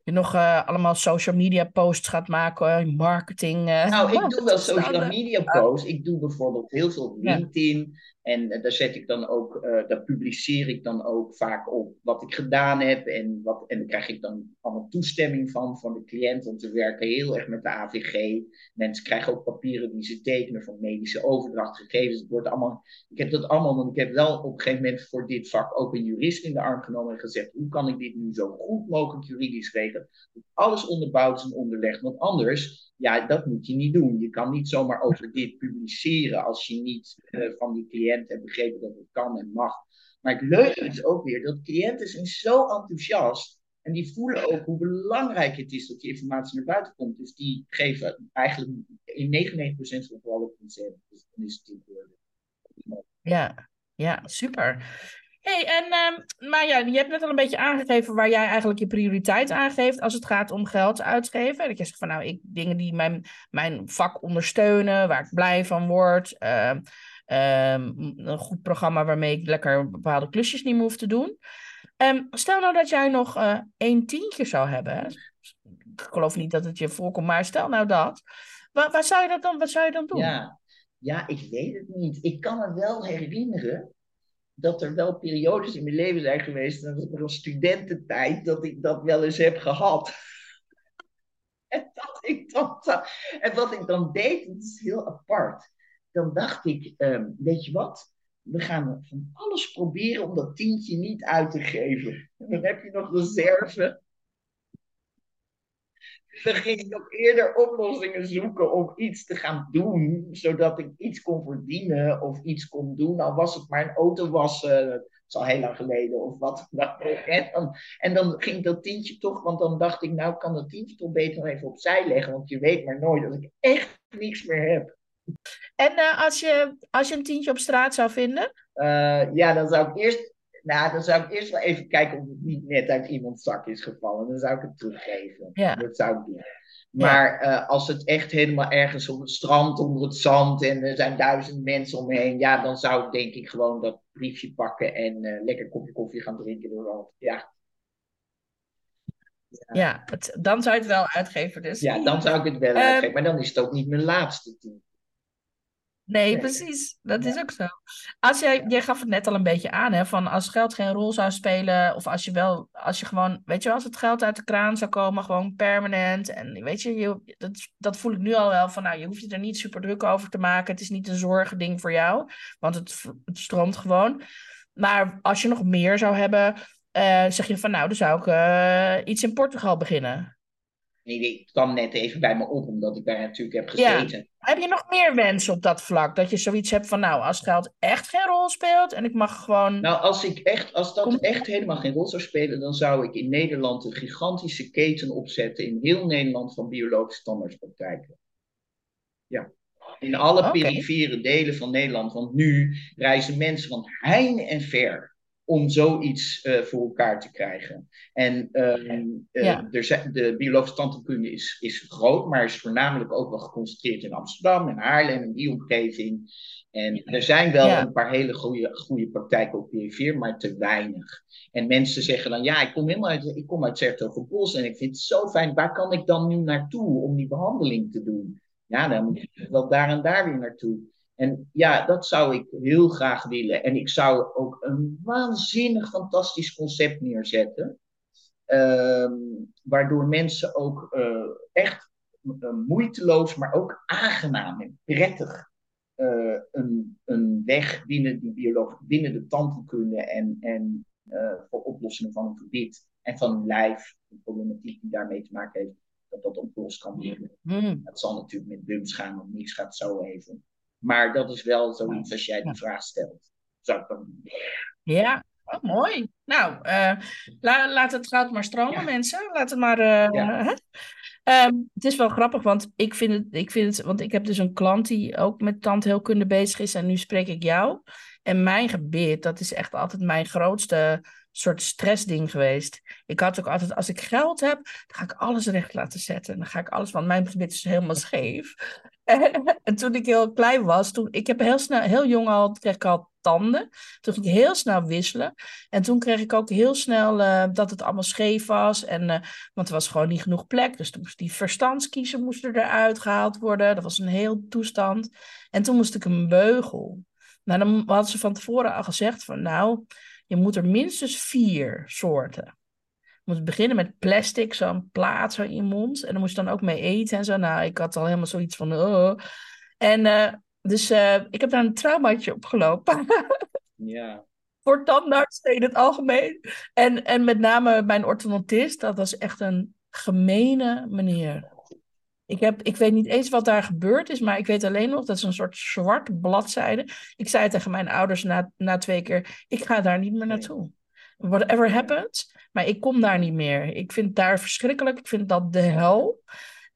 je nog uh, allemaal social media posts gaat maken, marketing. Uh, nou, ik doe wel social media posts. Ik doe bijvoorbeeld heel veel op LinkedIn. En uh, daar zet ik dan ook, daar publiceer ik dan ook vaak op wat ik gedaan heb. En, wat, en daar krijg ik dan allemaal toestemming van, van de cliënt. Want we werken heel erg met de AVG. Mensen krijgen ook papieren die ze tekenen van medische overdrachtgegevens. Het wordt allemaal, ik heb dat allemaal, want ik heb wel op een gegeven moment voor dit vak ook een jurist in de arm genomen en gezegd: hoe kan ik dit nu zo goed mogelijk juridisch regelen? Alles onderbouwd en onderlegd. Want anders, ja, dat moet je niet doen. Je kan niet zomaar over dit publiceren als je niet uh, van die cliënt hebt begrepen dat het kan en mag. Maar het leuke is ook weer dat cliënten zijn zo enthousiast. En die voelen ook hoe belangrijk het is dat die informatie naar buiten komt. Dus die geven eigenlijk in 99% van de gevallen. Dus dan is het. Ja, ja, super hey, en, uh, maar ja, je hebt net al een beetje aangegeven waar jij eigenlijk je prioriteit aangeeft als het gaat om geld uitgeven. Dat je zegt van nou, ik dingen die mijn, mijn vak ondersteunen, waar ik blij van word. Uh, een goed programma waarmee ik lekker bepaalde klusjes niet meer hoef te doen. Stel nou dat jij nog uh, één tientje zou hebben. Ik geloof niet dat het je voorkomt, maar stel nou dat. Waar, zou je dat dan, wat zou je dan doen? Ja, ja, ik weet het niet. Ik kan me wel herinneren dat er wel periodes in mijn leven zijn geweest, en dat was studententijd, dat ik dat wel eens heb gehad. en, dat ik dan, en wat ik dan deed, dat is heel apart. Dan dacht ik, um, weet je wat? We gaan van alles proberen om dat tientje niet uit te geven. En dan heb je nog reserve dan ging ik ook eerder oplossingen zoeken om iets te gaan doen, zodat ik iets kon verdienen of iets kon doen. Al was het maar een auto wassen, dat is al heel lang geleden of wat dan En dan, en dan ging dat tientje toch, want dan dacht ik, nou kan dat tientje toch beter even opzij leggen, want je weet maar nooit dat ik echt niks meer heb. En uh, als, je, als je een tientje op straat zou vinden? Uh, ja, dan zou ik eerst nou, dan zou ik eerst wel even kijken of het niet net uit iemands zak is gevallen. Dan zou ik het teruggeven. Ja. Dat zou ik doen. Maar uh, als het echt helemaal ergens op het strand, onder het zand en er zijn duizend mensen omheen, ja, dan zou ik denk ik gewoon dat briefje pakken en uh, lekker kopje koffie gaan drinken. Door ja. Ja, ja het, dan zou je het wel uitgeven. Dus. Ja, dan zou ik het wel um, uitgeven. Maar dan is het ook niet mijn laatste team. Nee, precies. Dat is ook zo. Als jij, jij gaf het net al een beetje aan, hè, van als geld geen rol zou spelen, of als je wel, als je gewoon, weet je, als het geld uit de kraan zou komen, gewoon permanent. En weet je, je dat, dat voel ik nu al wel van, nou, je hoeft je er niet super druk over te maken. Het is niet een zorgending voor jou, want het, het stroomt gewoon. Maar als je nog meer zou hebben, uh, zeg je van, nou, dan zou ik uh, iets in Portugal beginnen. Nee, het kwam net even bij me op, omdat ik daar natuurlijk heb gezeten. Ja. Heb je nog meer wensen op dat vlak? Dat je zoiets hebt van, nou, als geld echt geen rol speelt en ik mag gewoon... Nou, als, ik echt, als dat echt helemaal geen rol zou spelen, dan zou ik in Nederland een gigantische keten opzetten in heel Nederland van biologische tandartspraktijken. Ja. In alle okay. perifere delen van Nederland. Want nu reizen mensen van heine en ver om zoiets uh, voor elkaar te krijgen. En ja. er de biologische tandheelkunde is, is groot, maar is voornamelijk ook wel geconcentreerd in Amsterdam en Haarlem en die omgeving. En er zijn wel ja. een paar hele goede, goede praktijken op PV, maar te weinig. En mensen zeggen dan, ja, ik kom helemaal uit, ik kom uit Sertogenbos en ik vind het zo fijn, waar kan ik dan nu naartoe om die behandeling te doen? Ja, dan moet je wel daar en daar weer naartoe. En ja, dat zou ik heel graag willen. En ik zou ook een waanzinnig fantastisch concept neerzetten. Uh, waardoor mensen ook uh, echt uh, moeiteloos, maar ook aangenaam en prettig uh, een, een weg binnen, die bioloog, binnen de tandheelkunde en, en voor oplossingen van een gebit en van een lijf, de problematiek die daarmee te maken heeft, dat dat opgelost kan worden. Mm. Dat zal natuurlijk met bums gaan of niks gaat zo even. Maar dat is wel zoiets als jij die vraag stelt. Zou ik dan Ja, oh, mooi. Nou, uh, la, laat het goud maar stromen, mensen. Laat het maar. Uh, um, het is wel grappig, want ik vind, het, ik vind het. Want ik heb dus een klant die ook met tandheelkunde bezig is. En nu spreek ik jou. En mijn gebit, dat is echt altijd mijn grootste soort stressding geweest. Ik had ook altijd, als ik geld heb, dan ga ik alles recht laten zetten. Dan ga ik alles, want mijn gebit is helemaal scheef. en toen ik heel klein was, toen, ik heb heel snel, heel jong al, kreeg ik al tanden. Toen ging ik heel snel wisselen. En toen kreeg ik ook heel snel uh, dat het allemaal scheef was. En, uh, want er was gewoon niet genoeg plek. Dus toen moest die verstandskiezer moesten eruit gehaald worden. Dat was een heel toestand. En toen moest ik een beugel. Nou, dan hadden ze van tevoren al gezegd van, nou, je moet er minstens vier soorten. Je moet beginnen met plastic, zo'n plaat zo in je mond. En dan moest je dan ook mee eten en zo. Nou, ik had al helemaal zoiets van... Oh. En uh, dus uh, ik heb daar een traumaatje opgelopen. ja. Voor tandartsen in het algemeen. En, en met name mijn orthodontist, dat was echt een gemene meneer. Ik, heb, ik weet niet eens wat daar gebeurd is, maar ik weet alleen nog dat is een soort zwart bladzijde. Ik zei tegen mijn ouders na, na twee keer: ik ga daar niet meer naartoe. Whatever happens, maar ik kom daar niet meer. Ik vind daar verschrikkelijk. Ik vind dat de hel.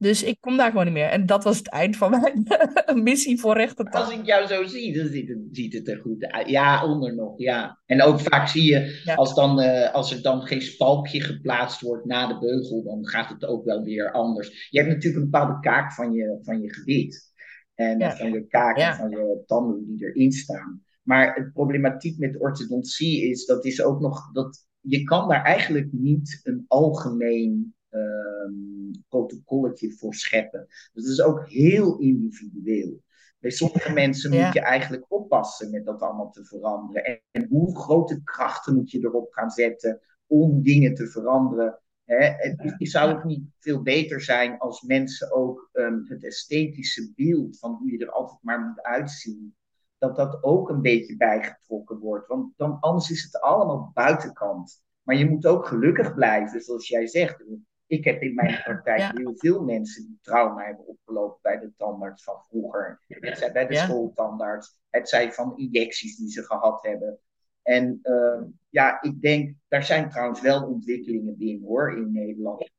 Dus ik kom daar gewoon niet meer. En dat was het eind van mijn missie voor rechten. Als ik jou zo zie, dan ziet het, ziet het er goed uit. Ja, onder nog, ja. En ook vaak zie je, als, dan, uh, als er dan geen spalkje geplaatst wordt na de beugel, dan gaat het ook wel weer anders. Je hebt natuurlijk een bepaalde kaak van je, van je gebit. En ja. van je kaak en van je tanden die erin staan. Maar het problematiek met orthodontie is, dat is ook nog, dat je kan daar eigenlijk niet een algemeen um, protocolletje voor scheppen. Dus dat is ook heel individueel. Bij sommige mensen moet je eigenlijk oppassen met dat allemaal te veranderen. En, en, hoe grote krachten moet je erop gaan zetten om dingen te veranderen. Hè? Het, zou het niet veel beter zijn als mensen ook um, het esthetische beeld van hoe je er altijd maar moet uitzien, dat dat ook een beetje bijgetrokken wordt. Want dan, anders is het allemaal buitenkant. Maar je moet ook gelukkig blijven, zoals jij zegt. Ik heb in mijn praktijk heel veel mensen die trauma hebben opgelopen bij de tandarts van vroeger. Het zij bij de ja. schooltandarts. Het zij van injecties die ze gehad hebben. En uh, ja, ik denk, daar zijn trouwens wel ontwikkelingen binnen hoor, in Nederland.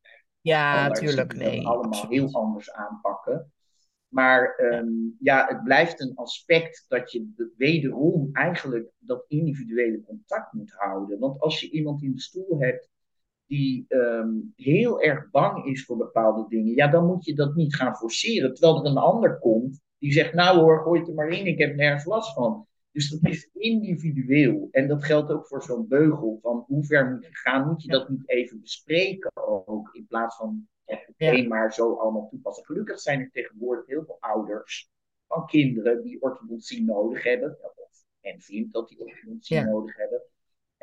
Ja, natuurlijk. Nee, allemaal absoluut. heel anders aanpakken. Maar um, ja, het blijft een aspect dat je wederom eigenlijk dat individuele contact moet houden. Want als je iemand in de stoel hebt die um, heel erg bang is voor bepaalde dingen, ja, dan moet je dat niet gaan forceren. Terwijl er een ander komt die zegt, nou hoor, gooi het er maar in, ik heb nergens last van. Dus dat is individueel. En dat geldt ook voor zo'n beugel. Van hoe ver moet je gaan? Moet je dat niet even bespreken ook? In plaats van het maar zo allemaal toepassen. Gelukkig zijn er tegenwoordig heel veel ouders van kinderen die orthodontie nodig hebben. En vindt dat die orthodontie ja. nodig hebben.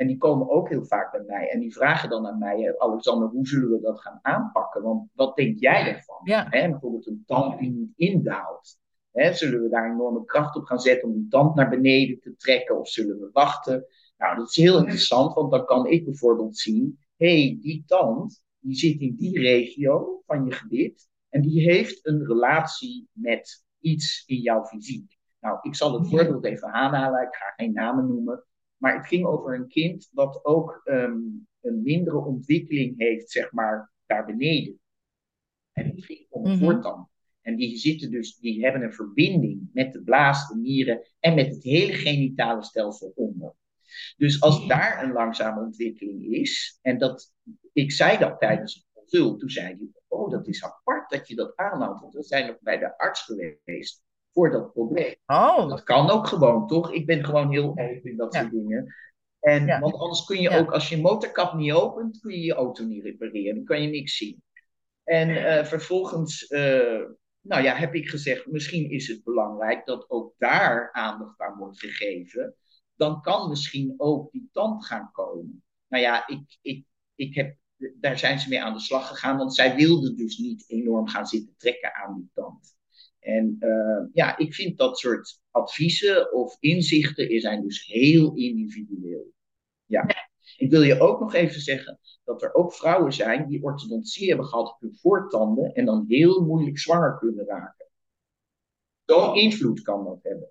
En die komen ook heel vaak bij mij. En die vragen dan aan mij, Alexander, hoe zullen we dat gaan aanpakken? Want wat denk jij ervan? Ja. Hè, bijvoorbeeld een tand die niet indaalt. Hè, zullen we daar enorme kracht op gaan zetten om die tand naar beneden te trekken? Of zullen we wachten? Nou, dat is heel interessant, want dan kan ik bijvoorbeeld zien... hé, hey, die tand die zit in die regio van je gebit... en die heeft een relatie met iets in jouw fysiek. Nou, ik zal het voorbeeld even aanhalen. Ik ga geen namen noemen. Maar het ging over een kind dat ook um, een mindere ontwikkeling heeft, zeg maar, daar beneden. En het ging om mm -hmm. voortand. En die zitten dus, die hebben een verbinding met de blaas, de nieren en met het hele genitale stelsel onder. Dus als daar een langzame ontwikkeling is, en dat, ik zei dat tijdens het consult, toen zei hij, oh dat is apart dat je dat aanhaalt, want we zijn nog bij de arts geweest voor dat probleem. Oh. Dat kan ook gewoon, toch? Ik ben gewoon heel open in dat ja. soort dingen. En, ja. Want anders kun je ja. ook, als je motorkap niet opent, kun je je auto niet repareren. Dan kan je niks zien. En uh, vervolgens, uh, nou ja, heb ik gezegd, misschien is het belangrijk dat ook daar aandacht aan wordt gegeven. Dan kan misschien ook die tand gaan komen. Nou ja, ik, ik, ik heb, daar zijn ze mee aan de slag gegaan, want zij wilden dus niet enorm gaan zitten trekken aan die tand. En uh, ja, ik vind dat soort adviezen of inzichten zijn dus heel individueel. Ja. Ik wil je ook nog even zeggen dat er ook vrouwen zijn die orthodontie hebben gehad op hun voortanden en dan heel moeilijk zwanger kunnen raken. Zo'n invloed kan dat hebben.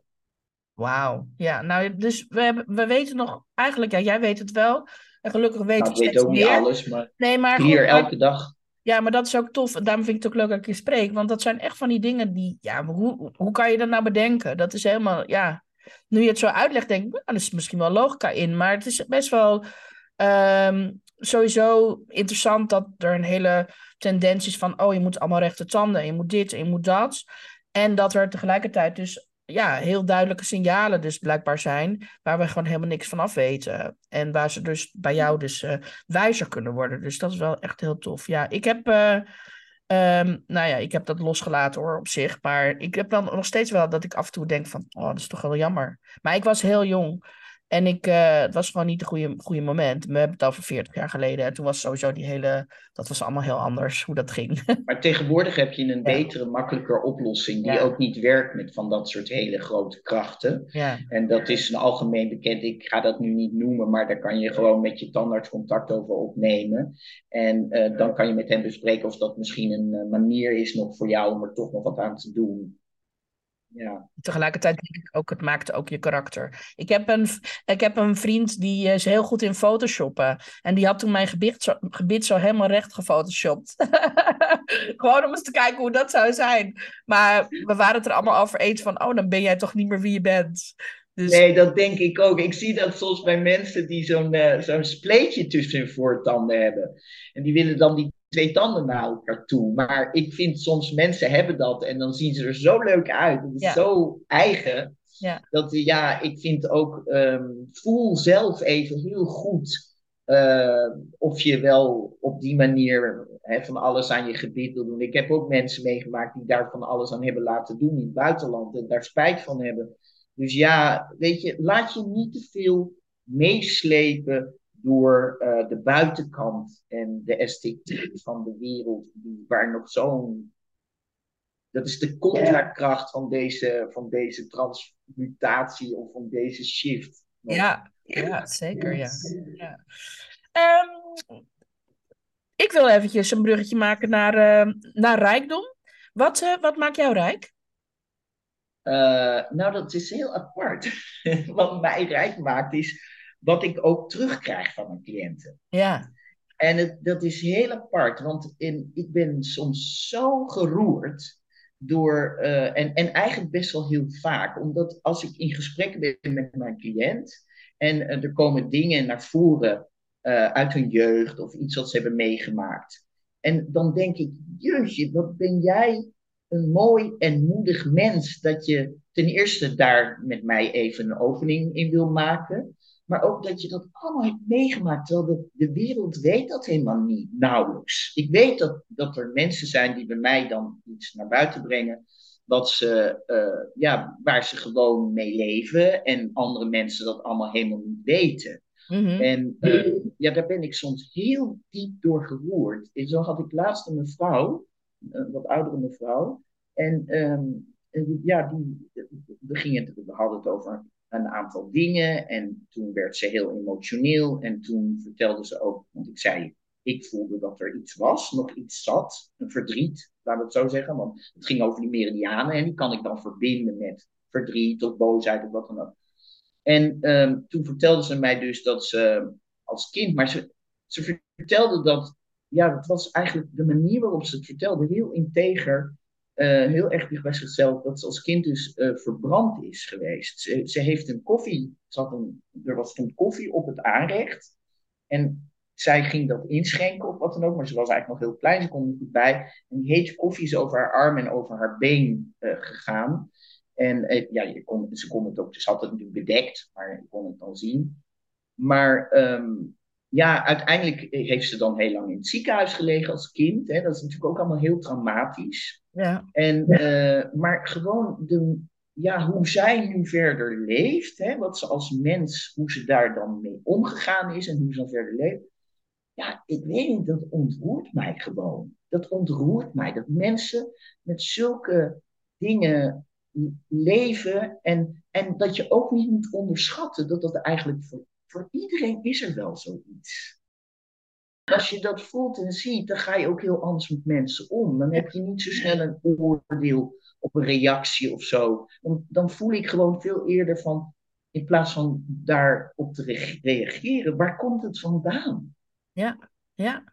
Wauw. Ja, nou, dus we, hebben, we weten nog, eigenlijk, ja, jij weet het wel. En gelukkig weten nou, we ik weet ook niet alles, maar, nee, maar hier elke dag. Ja, maar dat is ook tof. Daarom vind ik het ook leuk dat ik je spreek. Want dat zijn echt van die dingen die, ja, hoe, hoe kan je dat nou bedenken? Dat is helemaal, ja. Nu je het zo uitlegt, denk ik, nou, er is misschien wel logica in. Maar het is best wel um, sowieso interessant dat er een hele tendens is van, oh, je moet allemaal rechte tanden. Je moet dit en je moet dat. En dat er tegelijkertijd dus ja, heel duidelijke signalen dus blijkbaar zijn, waar we gewoon helemaal niks van af weten. En waar ze dus bij jou dus uh, wijzer kunnen worden. Dus dat is wel echt heel tof. Ja, ik heb, uh, um, nou ja, ik heb dat losgelaten hoor op zich. Maar ik heb dan nog steeds wel dat ik af en toe denk van, oh, dat is toch wel jammer. Maar ik was heel jong. En ik, uh, het was gewoon niet het goede, goede moment. We hebben het over 40 jaar geleden. En toen was sowieso die hele. Dat was allemaal heel anders hoe dat ging. Maar tegenwoordig heb je een betere, makkelijker oplossing. Die ook niet werkt met van dat soort hele grote krachten. Ja. En dat is een algemeen bekend. Ik ga dat nu niet noemen. Maar daar kan je gewoon met je tandarts contact over opnemen. En uh, dan kan je met hem bespreken of dat misschien een uh, manier is nog voor jou om er toch nog wat aan te doen. Ja. Tegelijkertijd denk ik ook, het maakt ook je karakter. Ik heb een, ik heb een vriend die is heel goed in photoshoppen. En die had toen mijn gebied zo, gebied zo helemaal recht gefotoshopt. Gewoon om eens te kijken hoe dat zou zijn. Maar we waren het er allemaal over eens van, oh, dan ben jij toch niet meer wie je bent. Dus... Nee, dat denk ik ook. Ik zie dat soms bij mensen die zo'n uh, zo'n spleetje tussen hun voortanden hebben. En die willen dan die twee tanden naar elkaar toe. Maar ik vind soms mensen hebben dat en dan zien ze er zo leuk uit. Het is zo eigen. Ja. Dat ja, ik vind ook, um, voel zelf even heel goed uh, of je wel op die manier hè, van alles aan je gebied wil doen. Ik heb ook mensen meegemaakt die daar van alles aan hebben laten doen in het buitenland en daar spijt van hebben. Dus ja, weet je, laat je niet te veel meeslepen door uh, de buitenkant en de esthetiek van de wereld, die, waar nog zo'n. Dat is de contrakracht van deze, van deze transmutatie of van deze shift. Ja, ja zeker. Ja. ja. Um, ik wil eventjes een bruggetje maken naar, uh, naar rijkdom. Wat, uh, wat maakt jou rijk? Uh, nou, dat is heel apart. Wat mij rijk maakt is wat ik ook terugkrijg van mijn cliënten. Ja. En het, dat is heel apart, want in, ik ben soms zo geroerd door, uh, en, en eigenlijk best wel heel vaak, omdat als ik in gesprek ben met mijn cliënt en uh, er komen dingen naar voren uh, uit hun jeugd of iets wat ze hebben meegemaakt. En dan denk ik, jeetje, wat ben jij een mooi en moedig mens dat je ten eerste daar met mij even een opening in wil maken. Maar ook dat je dat allemaal hebt meegemaakt. Terwijl de, de wereld weet dat helemaal niet, nauwelijks. Ik weet dat, dat er mensen zijn die bij mij dan iets naar buiten brengen. Wat ze, uh, ja, waar ze gewoon mee leven. En andere mensen dat allemaal helemaal niet weten. Mm -hmm. En uh, ja, daar ben ik soms heel diep door geroerd. En zo had ik laatst een mevrouw, een wat oudere mevrouw. En um, ja, die, we, gingen, we hadden het over een aantal dingen. En toen werd ze heel emotioneel. En toen vertelde ze ook, want ik zei, ik voelde dat er iets was, nog iets zat, een verdriet, laten we het zo zeggen. Want het ging over die meridianen en die kan ik dan verbinden met verdriet of boosheid of wat dan ook. En um, toen vertelde ze mij dus dat ze als kind, maar ze, ze vertelde dat, ja, dat was eigenlijk de manier waarop ze het vertelde, heel integer uh, heel erg dicht zichzelf dat ze als kind dus uh, verbrand is geweest. Ze, ze, heeft een koffie, een, er was stond koffie op het aanrecht. En zij ging dat inschenken of wat dan ook, maar ze was eigenlijk nog heel klein, ze kon er niet bij. En die hete koffie is over haar arm en over haar been uh, gegaan. En ja, kon, ze kon het ook, ze had het natuurlijk bedekt, maar je kon het dan zien. Maar um, ja, uiteindelijk heeft ze dan heel lang in het ziekenhuis gelegen als kind. Hè. Dat is natuurlijk ook allemaal heel traumatisch. Ja. En, uh, maar gewoon de, ja, hoe zij nu verder leeft, hè, wat ze als mens, hoe ze daar dan mee omgegaan is en hoe ze dan verder leeft. Ja, ik weet niet, dat ontroert mij gewoon. Dat ontroert mij. Dat mensen met zulke dingen leven en, en dat je ook niet moet onderschatten dat dat eigenlijk voor voor iedereen is er wel zoiets. Als je dat voelt en ziet, dan ga je ook heel anders met mensen om. Dan heb je niet zo snel een oordeel op een reactie of zo. Dan, dan voel ik gewoon veel eerder van, in plaats van daarop te reageren, waar komt het vandaan? Ja, ja,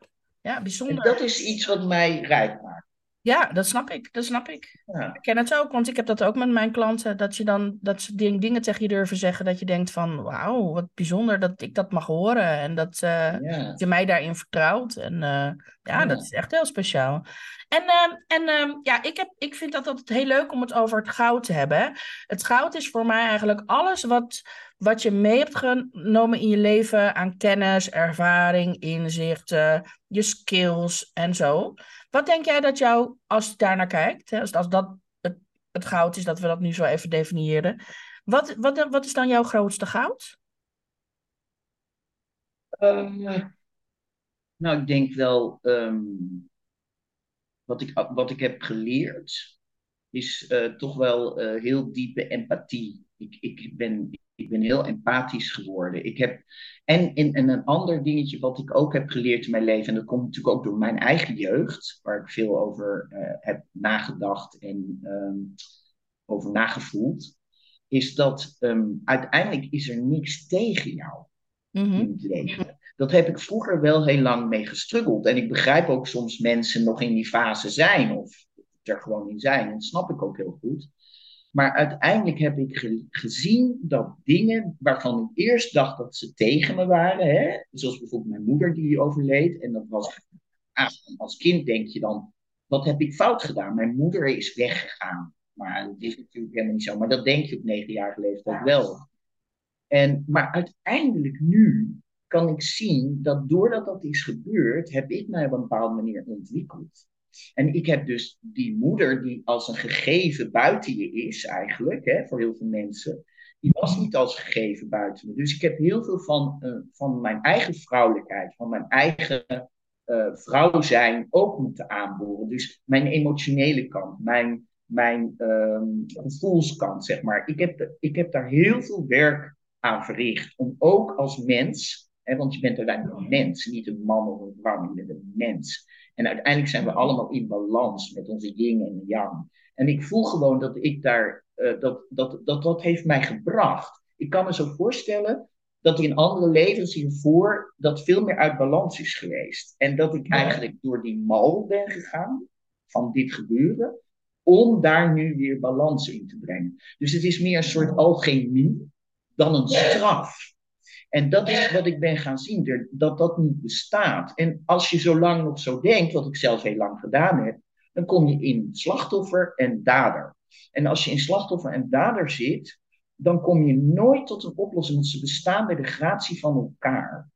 ja, bijzonder. En dat is iets wat mij rijk maakt. Ja, dat snap ik. Dat snap ik. Ja. Ik ken het ook, want ik heb dat ook met mijn klanten. Dat, je dan, dat ze dingen tegen je durven zeggen. Dat je denkt van, wauw, wat bijzonder dat ik dat mag horen. En dat, uh, je mij daarin vertrouwt. En uh, ja, ja, dat is echt heel speciaal. En, uh, en ehm, ja, ik, heb, ik vind dat altijd heel leuk om het over het goud te hebben. Het goud is voor mij eigenlijk alles wat, wat je mee hebt genomen in je leven aan kennis, ervaring, inzichten, je skills en zo. Wat denk jij dat jou, als je daar naar kijkt, hè, als, als dat het, het goud is, dat we dat nu zo even definiëren. Wat, wat, wat is dan jouw grootste goud? Uh, nou, ik denk wel um, wat, ik, wat ik heb geleerd, is uh, toch wel uh, heel diepe empathie. Ik, ik, ben, ik ben heel empathisch geworden. Ik heb, en, en, en een ander dingetje wat ik ook heb geleerd in mijn leven, en dat komt natuurlijk ook door mijn eigen jeugd, waar ik veel over uh, heb nagedacht en um, over nagevoeld, is dat um, uiteindelijk is er niks tegen jou mm -hmm. in het leven. Dat heb ik vroeger wel heel lang mee gestruggeld. En ik begrijp ook soms mensen nog in die fase zijn, of er gewoon in zijn. En dat snap ik ook heel goed. Maar uiteindelijk heb ik gezien dat dingen waarvan ik eerst dacht dat ze tegen me waren, hè, zoals bijvoorbeeld mijn moeder die overleed, en dat was, ah, als kind denk je dan, wat heb ik fout gedaan? Mijn moeder is weggegaan. Maar dat is natuurlijk helemaal niet zo, maar dat denk je op negenjarige leeftijd wel. En, maar uiteindelijk nu kan ik zien dat doordat dat is gebeurd, heb ik mij op een bepaalde manier ontwikkeld. En ik heb dus die moeder, die als een gegeven buiten je is eigenlijk, hè, voor heel veel mensen, die was niet als gegeven buiten me. Dus ik heb heel veel van, uh, van mijn eigen vrouwelijkheid, van mijn eigen uh, vrouw zijn ook moeten aanboren. Dus mijn emotionele kant, mijn, mijn um, gevoelskant, zeg maar. Ik heb, ik heb daar heel veel werk aan verricht. Om ook als mens, hè, want je bent uiteindelijk een mens, niet een man of een vrouw, je bent een mens. En uiteindelijk zijn we allemaal in balans met onze yin en yang. En ik voel gewoon dat ik daar, uh, dat, dat, dat, dat heeft mij gebracht. Ik kan me zo voorstellen dat in andere levens hiervoor dat veel meer uit balans is geweest. En dat ik eigenlijk door die mal ben gegaan van dit gebeuren, om daar nu weer balans in te brengen. Dus het is meer een soort alchemie dan een straf. En dat is wat ik ben gaan zien, dat dat niet bestaat. En als je zo lang nog zo denkt, wat ik zelf heel lang gedaan heb, dan kom je in slachtoffer en dader. En als je in slachtoffer en dader zit, dan kom je nooit tot een oplossing, want ze bestaan bij de gratie van elkaar.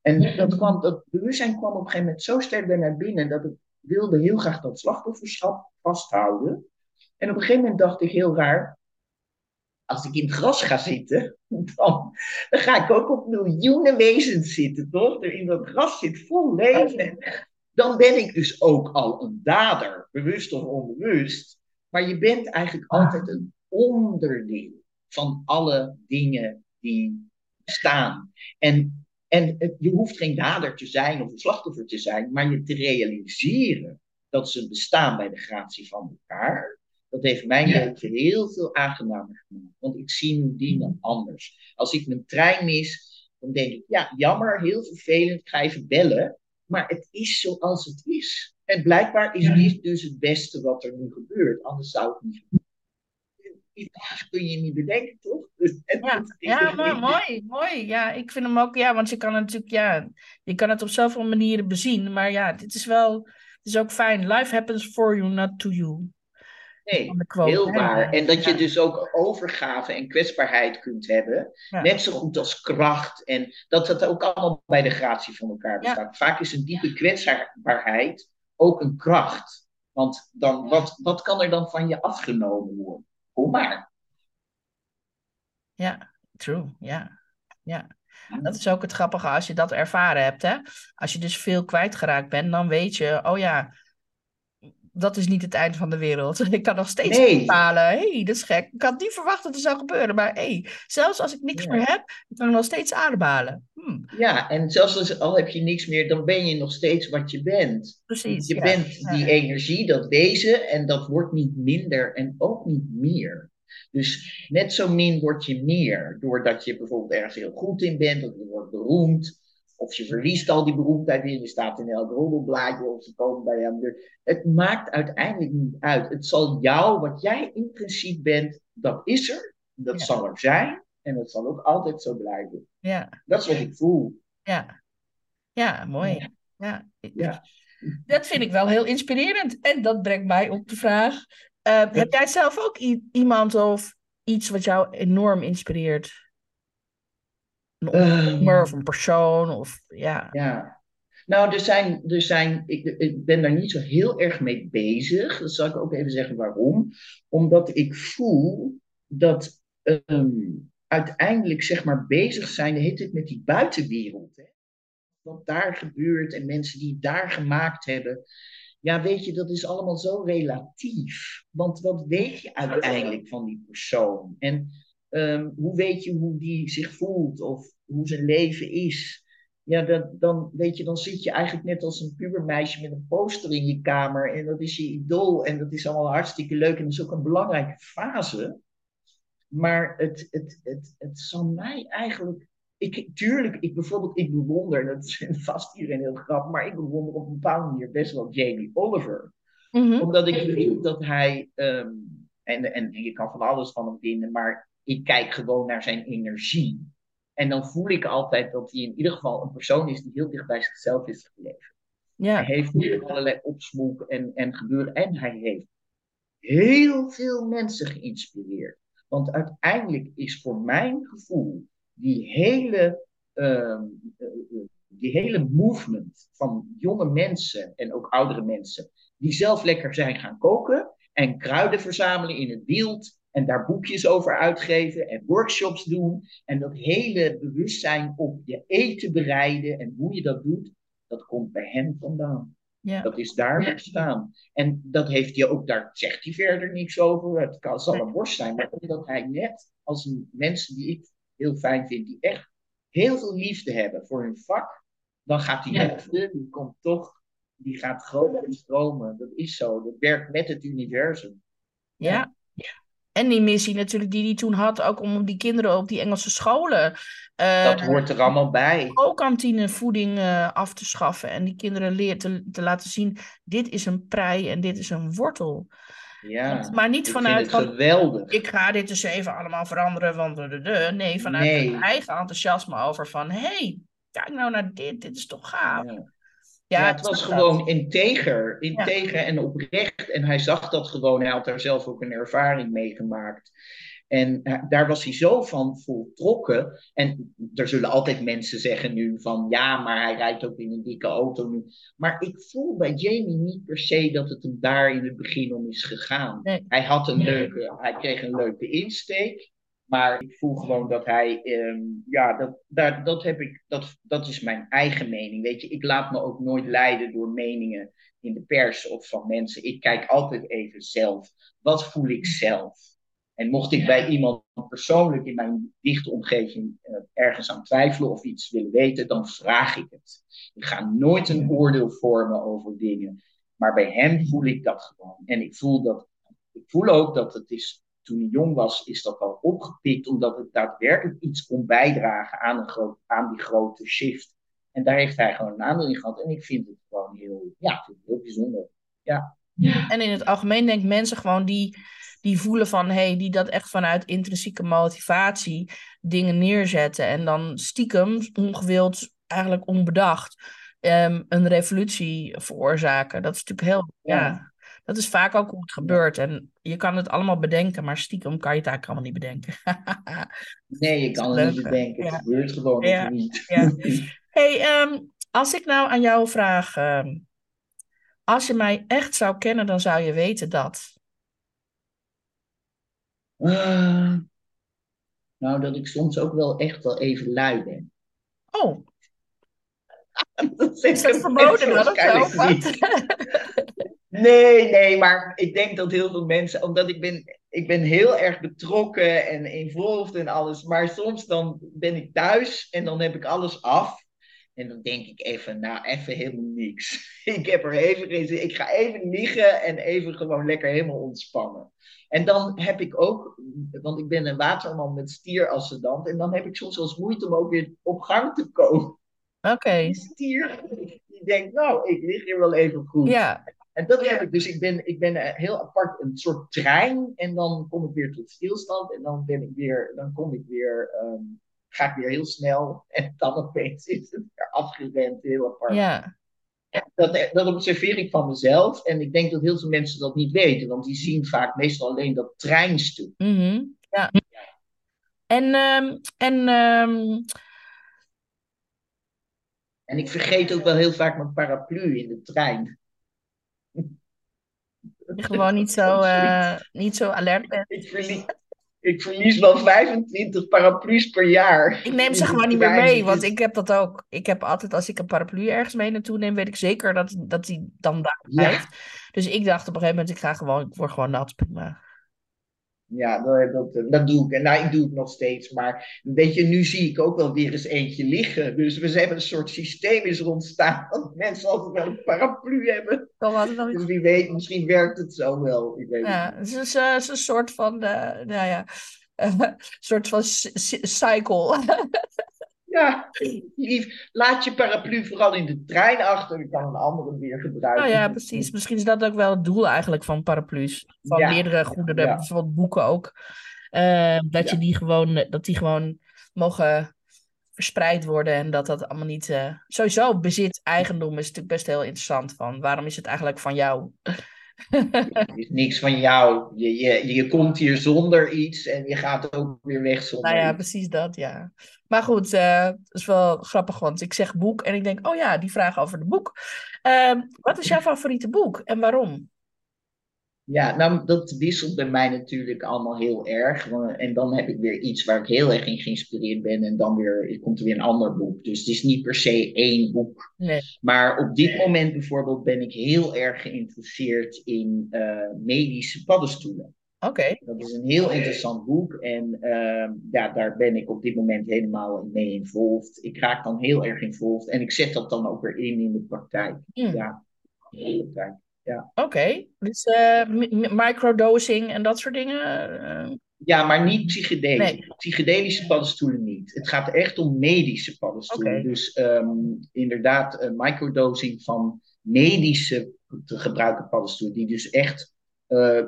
En dat, kwam, dat bewustzijn kwam op een gegeven moment zo sterk bij naar binnen dat ik wilde heel graag dat slachtofferschap vasthouden. En op een gegeven moment dacht ik heel raar, als ik in het gras ga zitten, dan, dan ga ik ook op miljoenen wezens zitten, toch? Er in dat gras zit vol leven. Dan ben ik dus ook al een dader, bewust of onbewust. Maar je bent eigenlijk altijd een onderdeel van alle dingen die bestaan. En, en je hoeft geen dader te zijn of een slachtoffer te zijn, maar je te realiseren dat ze bestaan bij de gratie van elkaar. Dat heeft mijn leven heel veel aangenamer gemaakt. Want ik zie nu dingen anders. Als ik mijn trein mis, dan denk ik, ja, jammer, heel vervelend, ik ga even bellen. Maar het is zoals het is. En blijkbaar is dit dus het beste wat er nu gebeurt. Anders zou het niet gebeuren. Iets kun je niet bedenken, toch? Dus, ja, ja maar mooi, mooi. Ja, ik vind hem ook, ja, want je kan het natuurlijk, ja, je kan het op zoveel manieren bezien. Maar ja, dit is wel, het is ook fijn. Life happens for you, not to you. Nee, heel waar. En dat je dus ook overgave en kwetsbaarheid kunt hebben. Net zo goed als kracht. En dat dat ook allemaal bij de gratie van elkaar bestaat. Vaak is een diepe kwetsbaarheid ook een kracht. Want dan, wat, wat kan er dan van je afgenomen worden? Kom maar. Ja, true. Ja. ja. Dat is ook het grappige als je dat ervaren hebt. Hè? Als je dus veel kwijtgeraakt bent, dan weet je, oh ja, dat is niet het einde van de wereld. Ik kan nog steeds Nee. bepalen, hey, dat is gek. Ik had niet verwacht dat het zou gebeuren, maar hey, zelfs als ik niks Ja. meer heb, kan ik nog steeds ademhalen. Hm, Ja, en zelfs als, al heb je niks meer, dan ben je nog steeds wat je bent. precies. Je ja. bent Ja. die energie, dat wezen, en dat wordt niet minder en ook niet meer. Dus net zo min word je meer, doordat je bijvoorbeeld ergens heel goed in bent, of je wordt beroemd, of je verliest al die beroemdheid weer, je staat in elk roddelblaadje, of ze komen bij de deur. Het maakt uiteindelijk niet uit. Het zal jou, wat jij in principe bent, dat is er, dat Ja. zal er zijn, en dat zal ook altijd zo blijven. Ja, Dat is wat ik voel. ja. Ja, mooi. Ja. Ja. Dat vind ik wel heel inspirerend. En dat brengt mij op de vraag: eh, heb jij zelf ook iemand of iets wat jou enorm inspireert? Een ondernemer Ehm. of een persoon? Of, ja. Ja. Nou, er zijn, er zijn ik, ik ben daar niet zo heel erg mee bezig. Dat zal ik ook even zeggen waarom. Omdat ik voel dat ehm, uiteindelijk, zeg maar, bezig zijn hele tijd met die buitenwereld. Hè? Wat daar gebeurt en mensen die het daar gemaakt hebben. Ja, weet je, dat is allemaal zo relatief. Want wat weet je uiteindelijk van die persoon? En ehm, hoe weet je hoe die zich voelt of hoe zijn leven is? Ja, dat, dan, weet je, dan zit je eigenlijk net als een pubermeisje met een poster in je kamer. En dat is je idool. En dat is allemaal hartstikke leuk. En dat is ook een belangrijke fase. Maar het, het, het, het zal mij eigenlijk. Ik, tuurlijk, ik bijvoorbeeld, ik bewonder, dat is vast iedereen heel grappig, maar ik bewonder op een bepaalde manier best wel Jamie Oliver Mhm. omdat ik vind dat hij, ehm, en, en je kan van alles van hem vinden, maar ik kijk gewoon naar zijn energie. En dan voel ik altijd dat hij in ieder geval een persoon is die heel dicht bij zichzelf is gebleven. Hij Ja. heeft niet allerlei opsmoek en, en gebeuren. En hij heeft heel veel mensen geïnspireerd. Want uiteindelijk is voor mijn gevoel die hele, ehm, eh, eh, die hele movement van jonge mensen en ook oudere mensen, die zelf lekker zijn gaan koken en kruiden verzamelen in het wild en daar boekjes over uitgeven en workshops doen en dat hele bewustzijn op je eten bereiden en hoe je dat doet, dat komt bij hem vandaan. Ja. Dat is daar ontstaan. En dat heeft hij ook, daar zegt hij verder niks over. Het kan, zal een worst zijn, maar omdat hij net als een, mensen die ik heel fijn vind, die echt heel veel liefde hebben voor hun vak, dan gaat die Ja. liefde, die komt toch, die gaat groter stromen. Dat is zo. Dat werkt met het universum. Ja. En die missie natuurlijk die hij toen had, ook om die kinderen op die Engelse scholen eh, Dat hoort er allemaal bij. ook kantinevoeding eh, af te schaffen. En die kinderen leer, te, te laten zien, dit is een prei en dit is een wortel. Ja. maar niet vanuit van, geweldig. ik ga dit eens even allemaal veranderen, want de, de, de. Nee, vanuit Nee. hun eigen enthousiasme over van, hé, hey, kijk nou naar dit, dit is toch gaaf. Ja. Ja, het was dat. gewoon integer, integer en oprecht. En hij zag dat gewoon. Hij had daar zelf ook een ervaring mee gemaakt. En eh, daar was hij zo van voltrokken. En er zullen altijd mensen zeggen nu van ja, maar hij rijdt ook in een dikke auto nu. Maar ik voel bij Jamie niet per se dat het hem daar in het begin om is gegaan. Nee. Hij had een Nee. leuke, hij kreeg een leuke insteek. Maar ik voel gewoon dat hij, ehm, ja, dat, daar, dat, heb ik, dat, dat is mijn eigen mening. Weet je, ik laat me ook nooit leiden door meningen in de pers of van mensen. Ik kijk altijd even zelf. Wat voel ik zelf? En mocht ik Ja. bij iemand persoonlijk in mijn dichte omgeving eh, ergens aan twijfelen of iets willen weten, dan vraag ik het. Ik ga nooit een oordeel vormen over dingen. Maar bij hem voel ik dat gewoon. En ik voel, dat, ik voel ook dat het is toen hij jong was, is dat al opgepikt, omdat het daadwerkelijk iets kon bijdragen aan, een groot, aan die grote shift. En daar heeft hij gewoon een aandeel in gehad. En ik vind het gewoon heel, ja, ik vind het heel bijzonder. Ja. En in het algemeen denk ik mensen gewoon die, die voelen van, hey, die dat echt vanuit intrinsieke motivatie dingen neerzetten. En dan stiekem, ongewild, eigenlijk onbedacht, ehm, een revolutie veroorzaken. Dat is natuurlijk heel, ja. Ja. Dat is vaak ook hoe het gebeurt. En je kan het allemaal bedenken, maar stiekem kan je het eigenlijk allemaal niet bedenken. Nee, je kan het niet bedenken. Ja. Het gebeurt gewoon Ja. niet. Ja. hey, ehm, als ik nou aan jou vraag, ehm, als je mij echt zou kennen, dan zou je weten dat. Ah, nou, dat ik soms ook wel echt wel even lui ben. Oh, Dat is dat verboden mensen dan of zo? Nee, nee, maar ik denk dat heel veel mensen, omdat ik ben, ik ben heel erg betrokken en involved en alles, maar soms dan ben ik thuis en dan heb ik alles af. En dan denk ik even, nou, even helemaal niks. Ik heb er even geen zin. Ik ga even liggen en even gewoon lekker helemaal ontspannen. En dan heb ik ook, want ik ben een waterman met stierascendant, en dan heb ik soms wel eens moeite om ook weer op gang te komen. Oké. Die stier, die denkt, nou, ik lig hier wel even goed. Ja. En dat heb ik dus. Ik ben, ik ben eh, heel apart een soort trein. En dan kom ik weer tot stilstand. En dan ben ik weer, dan kom ik weer, ehm, ga ik weer heel snel. En dan opeens is het weer afgerend, heel apart. Ja. Dat, dat observeer ik van mezelf. En ik denk dat heel veel mensen dat niet weten. Want die zien vaak meestal alleen dat treinstuk. Mhm. Ja. En, ehm, en ehm, En ik vergeet ook wel heel vaak mijn paraplu in de trein. Je gewoon niet zo, eh, niet zo alert bent. Ik verlies, ik verlies wel 25 paraplu's per jaar. Ik neem ze gewoon niet meer mee, want ik heb dat ook. Ik heb altijd, als ik een paraplu ergens mee naartoe neem, weet ik zeker dat, dat die dan daar Ja. blijft. Dus ik dacht op een gegeven moment, ik ga gewoon, ik word gewoon nat, prima. Ja, dat, dat, dat doe ik. En nou, ik doe het nog steeds. Maar weet je, nu zie ik ook wel weer eens eentje liggen. Dus we hebben een soort systeem is er ontstaan. Dat mensen altijd wel een paraplu hebben. Dus wie weet, misschien werkt het zo wel. Ik weet Ja, het niet. het is, eh, het is een soort van, eh, nou ja, een soort van cycle. Ja, lief. Laat je paraplu vooral in de trein achter. Dan kan een andere weer gebruiken. Nou ja, precies. Misschien is dat ook wel het doel eigenlijk van paraplu's. Van Ja. meerdere goederen, Ja. bijvoorbeeld boeken ook. Eh, dat, je die gewoon, dat die gewoon mogen verspreid worden en dat dat allemaal niet... eh, Sowieso bezit, eigendom is natuurlijk best heel interessant. Van waarom is het eigenlijk van jou? Het is niks van jou. Je, je, je komt hier zonder iets en je gaat ook weer weg zonder Nou ja, iets. precies dat, ja. Maar goed, eh dat is wel grappig, want ik zeg boek en ik denk, oh ja, die vraag over de boek. Ehm, wat is jouw favoriete boek en waarom? Ja, nou, dat wisselt bij mij natuurlijk allemaal heel erg. En dan heb ik weer iets waar ik heel erg in geïnspireerd ben. En dan weer, komt er weer een ander boek. Dus het is niet per se één boek. Nee. Maar op dit moment bijvoorbeeld ben ik heel erg geïnteresseerd in eh, medische paddenstoelen. Oké, Dat is een heel interessant boek. En ehm, ja, daar ben ik op dit moment helemaal mee involved. Ik raak dan heel erg involved. En ik zet dat dan ook weer in in de praktijk. Hmm. Ja, in de praktijk. Oké. Dus eh, mi- mi- microdosing en dat soort dingen? eh, Ja, maar niet psychedelisch. Nee. Psychedelische paddenstoelen niet. Het gaat echt om medische paddenstoelen. Dus ehm, inderdaad, eh, microdosing van medische te gebruiken paddenstoelen, die dus echt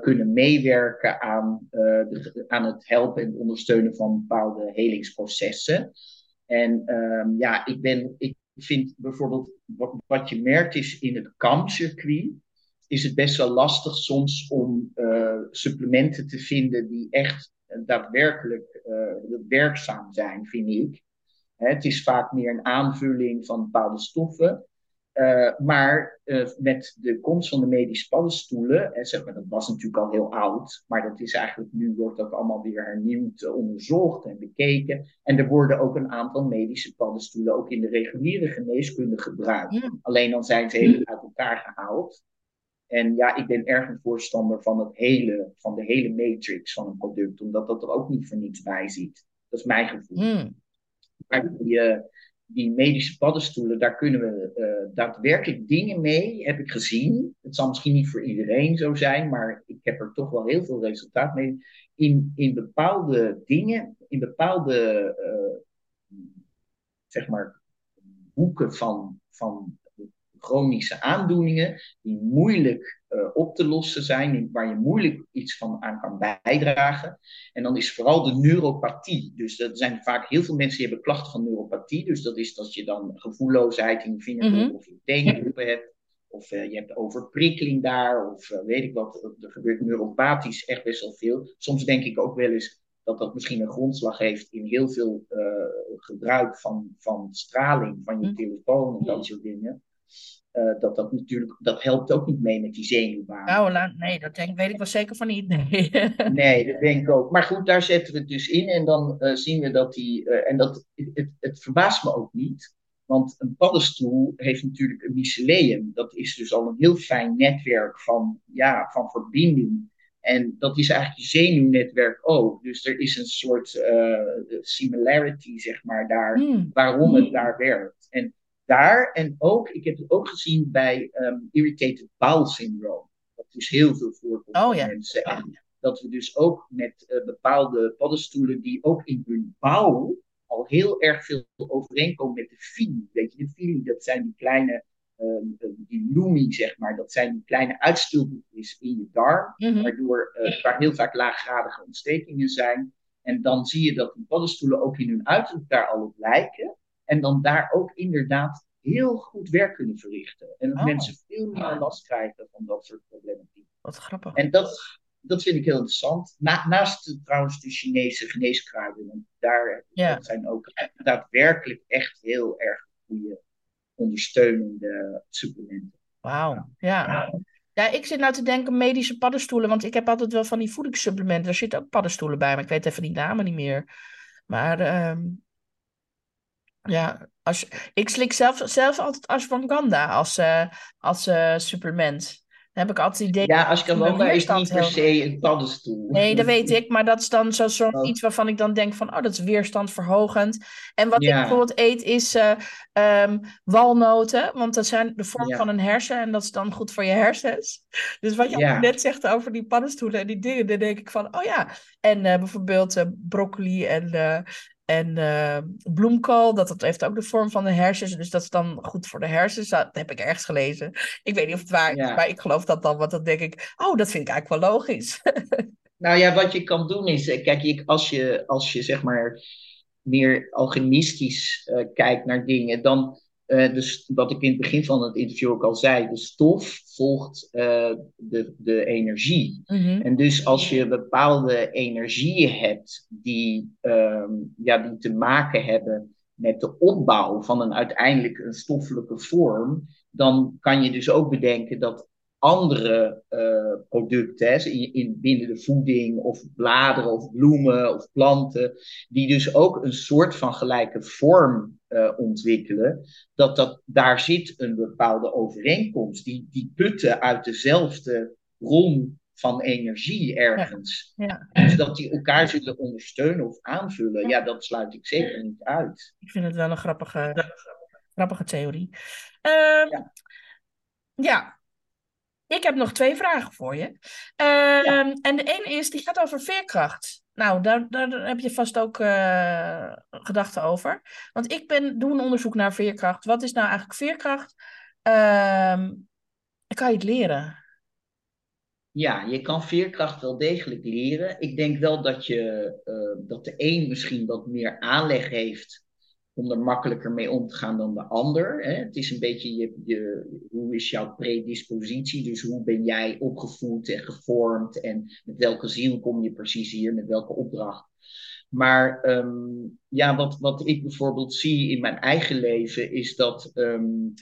kunnen meewerken aan, de, aan het helpen en ondersteunen van bepaalde helingsprocessen. En ehm, ja, ik, ben, ik vind bijvoorbeeld, wat, wat je merkt is in het kampcircuit, is het best wel lastig soms om eh, supplementen te vinden die echt eh, daadwerkelijk eh, werkzaam zijn, vind ik. Hè, het is vaak meer een aanvulling van bepaalde stoffen. Uh, maar met de komst van de medische paddenstoelen, en zeg maar, dat was natuurlijk al heel oud, maar dat is eigenlijk nu wordt dat allemaal weer hernieuwd onderzocht en bekeken. En er worden ook een aantal medische paddenstoelen ook in de reguliere geneeskunde gebruikt. Ja. Alleen dan zijn ze even uit elkaar gehaald. En ja, ik ben erg een voorstander van het hele, van de hele matrix van een product, omdat dat er ook niet voor niets bij zit. Dat is mijn gevoel. Hmm. Maar die, uh, die medische paddenstoelen, daar kunnen we uh, daadwerkelijk dingen mee, heb ik gezien. Het zal misschien niet voor iedereen zo zijn, maar ik heb er toch wel heel veel resultaat mee. In, in bepaalde dingen, in bepaalde, uh, zeg maar, boeken van, van chronische aandoeningen die moeilijk uh, op te lossen zijn, waar je moeilijk iets van aan kan bijdragen. En dan is vooral de neuropathie. Dus er zijn vaak heel veel mensen die hebben klachten van neuropathie. Dus dat is dat je dan gevoelloosheid in je vingertoppen mm -hmm. of je teennettoppen hebt. Of uh, je hebt overprikkeling daar, of uh, weet ik wat. Er gebeurt neuropathisch echt best wel veel. Soms denk ik ook wel eens dat dat misschien een grondslag heeft in heel veel gebruik van, van straling van je telefoon en dat soort dingen. Uh, dat dat natuurlijk, dat helpt ook niet mee met die zenuwbaan. Nou, nee, dat denk, weet ik wel zeker van niet. Nee. nee, dat denk ik ook. Maar goed, daar zetten we het dus in en dan uh, zien we dat die, uh, en dat, het, het verbaast me ook niet. Want een paddenstoel heeft natuurlijk een mycelium. Dat is dus al een heel fijn netwerk van, ja, van verbinding. En dat is eigenlijk je zenuwnetwerk ook. Dus er is een soort similarity, zeg maar, daar, mm. waarom het daar werkt. En daar, en ook, ik heb het ook gezien bij um, irritated bowel syndrome. Dat is heel veel voorkomt oh, ja. mensen. En dat we dus ook met uh, bepaalde paddenstoelen die ook in hun bouw al heel erg veel overeenkomen met de fili. Weet je, de fili, dat zijn die kleine, um, die lumi, zeg maar, dat zijn die kleine uitstulpjes in je darm, mhm. waardoor, uh, waar heel vaak laaggradige ontstekingen zijn. En dan zie je dat die paddenstoelen ook in hun uiterlijk daar al op lijken. En dan daar ook inderdaad heel goed werk kunnen verrichten. En dat oh. mensen veel meer last krijgen van dat soort problematiek. Wat grappig. En dat, dat vind ik heel interessant. naast trouwens de Chinese geneeskruiden. Want daar zijn ook daadwerkelijk echt heel erg goede ondersteunende supplementen. Wauw, ja. ja. ik zit nou te denken medische paddenstoelen, want ik heb altijd wel van die voedingssupplementen. Daar zitten ook paddenstoelen bij, maar ik weet even die namen niet meer. Maar uh, ja, als, ik slik zelf, zelf altijd ashwagandha als, uh, als uh, supplement heb ik altijd het idee. Ja, als je wel is niet per se een paddenstoel. Nee, dat weet ik. Maar dat is dan zo'n soort oh. iets waarvan ik dan denk van, oh, dat is weerstandverhogend. En wat ik bijvoorbeeld eet is uh, walnoten. Want dat zijn de vorm van een hersen. En dat is dan goed voor je hersens. Dus wat je net zegt over die paddenstoelen en die dingen. Dan denk ik van, oh ja. En uh, bijvoorbeeld uh, broccoli en en uh, bloemkool, dat, dat heeft ook de vorm van de hersens. Dus dat is dan goed voor de hersens. Dat heb ik ergens gelezen. Ik weet niet of het waar is, maar ik geloof dat dan. Want dan denk ik, oh, dat vind ik eigenlijk wel logisch. nou ja, wat je kan doen is, eh, kijk, als je, als je zeg maar meer alchemistisch uh, kijkt naar dingen, dan uh, dus wat ik in het begin van het interview ook al zei, de stof volgt uh, de, de energie. Mhm. En dus als je bepaalde energieën hebt die, um, ja, die te maken hebben met de opbouw van een uiteindelijk een stoffelijke vorm, dan kan je dus ook bedenken dat andere uh, producten, in, in, binnen de voeding of bladeren of bloemen of planten, die dus ook een soort van gelijke vorm uh, ontwikkelen, dat, dat daar zit een bepaalde overeenkomst. Die, die putten uit dezelfde bron van energie ergens. Ja, Dus dat die elkaar zullen ondersteunen of aanvullen, ja, dat sluit ik zeker niet uit. Ik vind het wel een grappige, grappige theorie. Uh, ja. Ik heb nog twee vragen voor je. Uh, En de ene is, die gaat over veerkracht. Nou, daar, daar heb je vast ook uh, gedachten over. Want ik ben, doe een onderzoek naar veerkracht. Wat is nou eigenlijk veerkracht? Uh, kan je het leren? Ja, je kan veerkracht wel degelijk leren. Ik denk wel dat, je, uh, dat de een misschien wat meer aanleg heeft om er makkelijker mee om te gaan dan de ander. Hè? Het is een beetje je, je, hoe is jouw predispositie, dus hoe ben jij opgevoed en gevormd en met welke ziel kom je precies hier, met welke opdracht. Maar um, ja, wat, wat ik bijvoorbeeld zie in mijn eigen leven is dat um,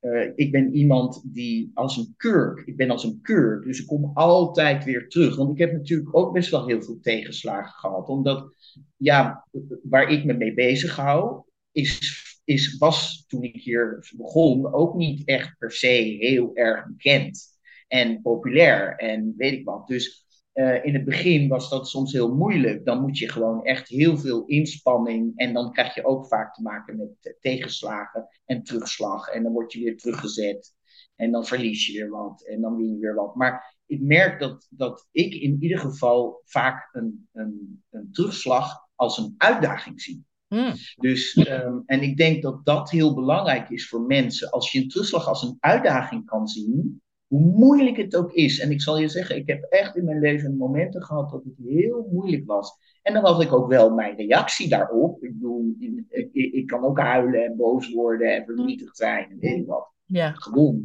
uh, ik ben iemand die als een kurk, ik ben als een kurk, dus ik kom altijd weer terug. Want ik heb natuurlijk ook best wel heel veel tegenslagen gehad, omdat ja, waar ik me mee bezig hou, is, is, was toen ik hier begon ook niet echt per se heel erg bekend en populair en weet ik wat. Dus uh, in het begin was dat soms heel moeilijk. Dan moet je gewoon echt heel veel inspanning en dan krijg je ook vaak te maken met tegenslagen en terugslag. En dan word je weer teruggezet en dan verlies je weer wat en dan win je weer wat. Maar ik merk dat, dat ik in ieder geval vaak een, een, een terugslag als een uitdaging zie. Hmm. Dus, um, en ik denk dat dat heel belangrijk is voor mensen. Als je een terugslag als een uitdaging kan zien, hoe moeilijk het ook is. En ik zal je zeggen, ik heb echt in mijn leven momenten gehad dat het heel moeilijk was. En dan had ik ook wel mijn reactie daarop. Ik bedoel, ik, ik kan ook huilen en boos worden en verdrietig zijn en weet ik wat. Ja. Gewoon.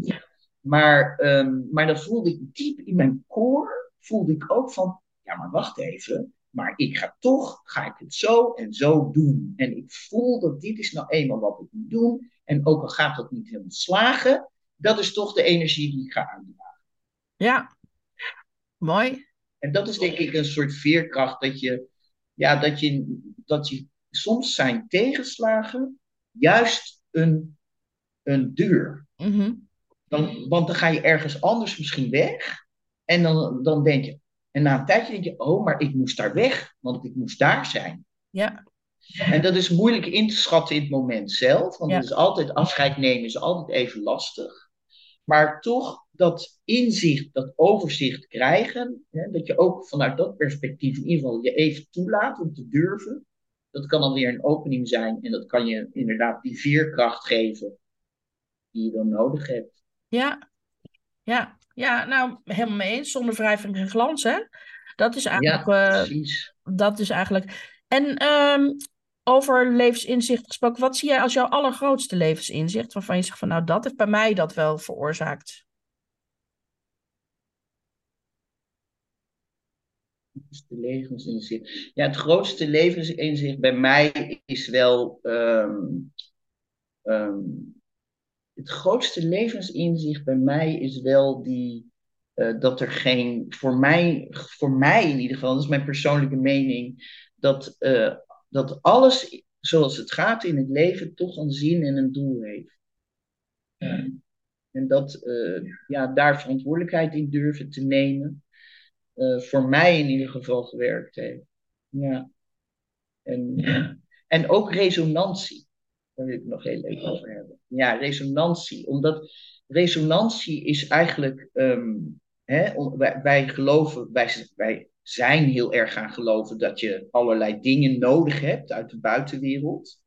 Maar, um, maar dat voelde ik diep in mijn core, voelde ik ook van, ja maar wacht even. Maar ik ga toch, ga ik het zo en zo doen. En ik voel dat dit is nou eenmaal wat ik moet doen. En ook al gaat dat niet helemaal slagen, dat is toch de energie die ik ga aandragen. Ja, mooi. En dat is denk ik een soort veerkracht dat je, ja, dat je, dat je soms zijn tegenslagen juist een, een deur. Mhm. Dan, want dan ga je ergens anders misschien weg. En dan, dan denk je, en na een tijdje denk je, oh, maar ik moest daar weg, want ik moest daar zijn. Ja. En dat is moeilijk in te schatten in het moment zelf, want Ja. het is altijd afscheid nemen is altijd even lastig. Maar toch dat inzicht, dat overzicht krijgen, hè, dat je ook vanuit dat perspectief in ieder geval je even toelaat om te durven. Dat kan dan weer een opening zijn en dat kan je inderdaad die veerkracht geven die je dan nodig hebt. Ja. Ja. Ja, nou, helemaal mee eens. Zonder wrijving en glans, hè? Dat is eigenlijk... Ja, eh, precies. dat is eigenlijk... En ehm, over levensinzicht gesproken, wat zie jij als jouw allergrootste levensinzicht? Waarvan je zegt van, nou, dat heeft bij mij dat wel veroorzaakt. grootste levensinzicht. Ja, het grootste levensinzicht bij mij is wel. ehm, het grootste levensinzicht bij mij is wel die. eh, dat er geen. Voor mij, voor mij in ieder geval, dat is mijn persoonlijke mening. Dat, eh, dat alles zoals het gaat in het leven toch een zin en een doel heeft. Ja. En dat, eh, ja, daar verantwoordelijkheid in durven te nemen voor mij in ieder geval gewerkt heeft. Ja. En, en ook resonantie. Daar wil ik nog heel even over hebben. Ja, resonantie. Omdat resonantie is eigenlijk. ehm, hè, wij geloven, wij, wij zijn heel erg gaan geloven dat je allerlei dingen nodig hebt uit de buitenwereld.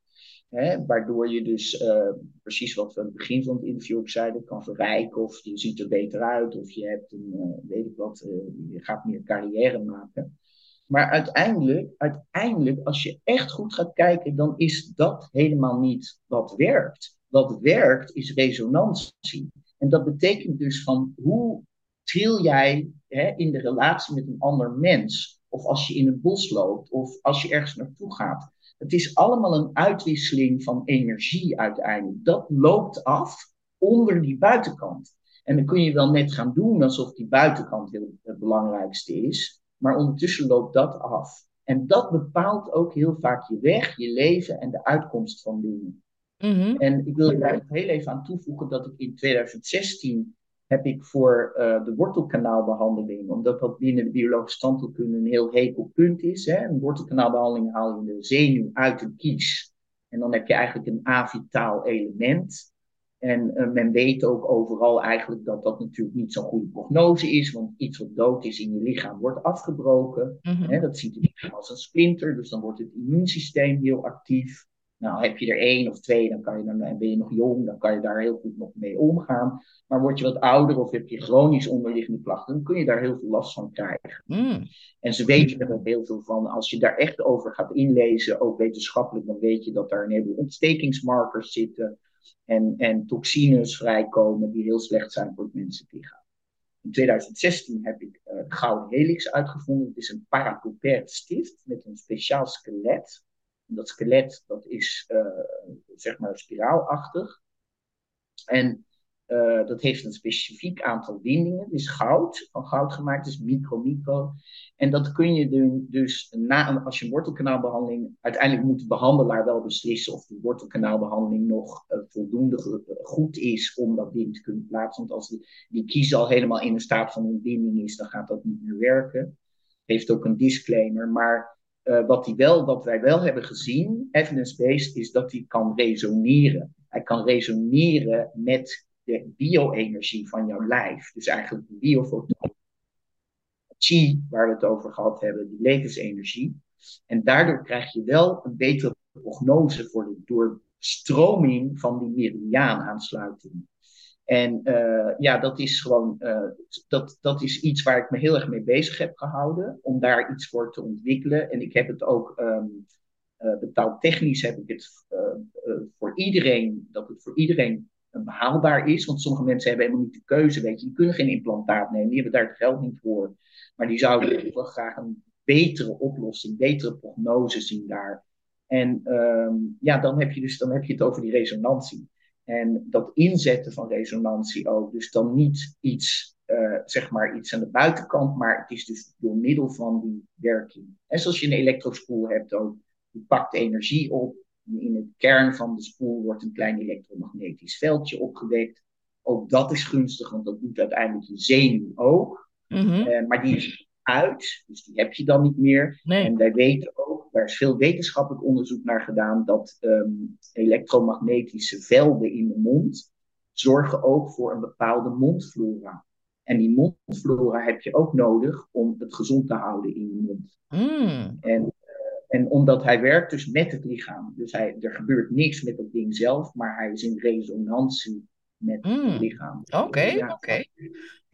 Hè, waardoor je dus, eh, precies wat we aan het begin van het interview ook zeiden, kan verrijken of je ziet er beter uit of je hebt een, eh, weet ik wat, eh, je gaat meer carrière maken. Maar uiteindelijk, uiteindelijk, als je echt goed gaat kijken, dan is dat helemaal niet wat werkt. Wat werkt is resonantie. En dat betekent dus van hoe tril jij hè, in de relatie met een ander mens? Of als je in het bos loopt, of als je ergens naartoe gaat. Het is allemaal een uitwisseling van energie uiteindelijk. Dat loopt af onder die buitenkant. En dan kun je wel net gaan doen alsof die buitenkant heel het belangrijkste is. Maar ondertussen loopt dat af. En dat bepaalt ook heel vaak je weg, je leven en de uitkomst van dingen. Mhm. En ik wil er daar nog heel even aan toevoegen dat ik in 2016 heb ik voor uh, de wortelkanaalbehandeling, omdat dat binnen de biologische tandheelkunde een heel hekel punt is. Hè? Een wortelkanaalbehandeling haal je de zenuw uit de kies. En dan heb je eigenlijk een avitaal element. En uh, men weet ook overal eigenlijk dat dat natuurlijk niet zo'n goede prognose is, want iets wat dood is in je lichaam wordt afgebroken. Mhm. Dat ziet je lichaam als een splinter, dus dan wordt het immuunsysteem heel actief. Nou, heb je er één of twee, dan, kan je, dan ben je nog jong, dan kan je daar heel goed nog mee omgaan. Maar word je wat ouder of heb je chronisch onderliggende klachten, dan kun je daar heel veel last van krijgen. Mm. En ze weten er ook heel veel van. Als je daar echt over gaat inlezen, ook wetenschappelijk, dan weet je dat daar een heleboel ontstekingsmarkers zitten en, en toxines vrijkomen die heel slecht zijn voor het menselijk lichaam. In 2016 heb ik uh, gouden helix uitgevonden. Het is een paratopair stift met een speciaal skelet. En dat skelet dat is uh, zeg maar spiraalachtig. En uh, dat heeft een specifiek aantal windingen. Het is goud, van goud gemaakt, is micro-micro. En dat kun je dus, na, als je een wortelkanaalbehandeling, uiteindelijk moet de behandelaar wel beslissen of die wortelkanaalbehandeling nog uh, voldoende goed is om dat ding te kunnen plaatsen. Want als die, die kies al helemaal in een staat van ontbinding is, dan gaat dat niet meer werken. Heeft ook een disclaimer, maar uh, wat, die wel, wat wij wel hebben gezien, evidence-based, is dat hij kan resoneren. Hij kan resoneren met de bio-energie van jouw lijf. Dus eigenlijk de biofotoon. Chi, waar we het over gehad hebben, die levensenergie. En daardoor krijg je wel een betere prognose voor de doorstroming van die meridiaanaansluiting. En uh, ja, dat is gewoon, uh, dat, dat is iets waar ik me heel erg mee bezig heb gehouden, om daar iets voor te ontwikkelen. En ik heb het ook, um, uh, betaaltechnisch heb ik het voor iedereen, dat het voor iedereen behaalbaar is. Want sommige mensen hebben helemaal niet de keuze, weet je, die kunnen geen implantaat nemen, die hebben daar het geld niet voor. Maar die zouden wel graag een betere oplossing, betere prognose zien daar. En um, ja, dan heb je dus dan heb je het over die resonantie. En dat inzetten van resonantie ook. Dus dan niet iets, uh, zeg maar, iets aan de buitenkant, maar het is dus door middel van die werking. En zoals je een elektrospoel hebt ook, die pakt energie op in het kern van de spoel wordt een klein elektromagnetisch veldje opgewekt. Ook dat is gunstig, want dat doet uiteindelijk je zenuw ook. Mhm. maar die is uit, dus die heb je dan niet meer. Nee. En wij weten ook, daar is veel wetenschappelijk onderzoek naar gedaan, dat ehm, elektromagnetische velden in de mond zorgen ook voor een bepaalde mondflora. En die mondflora heb je ook nodig om het gezond te houden in je mond. Mm. En, eh, en omdat hij werkt dus met het lichaam. Dus hij, er gebeurt niks met dat ding zelf, maar hij is in resonantie met Mm. het lichaam. Oké, Ja. oké.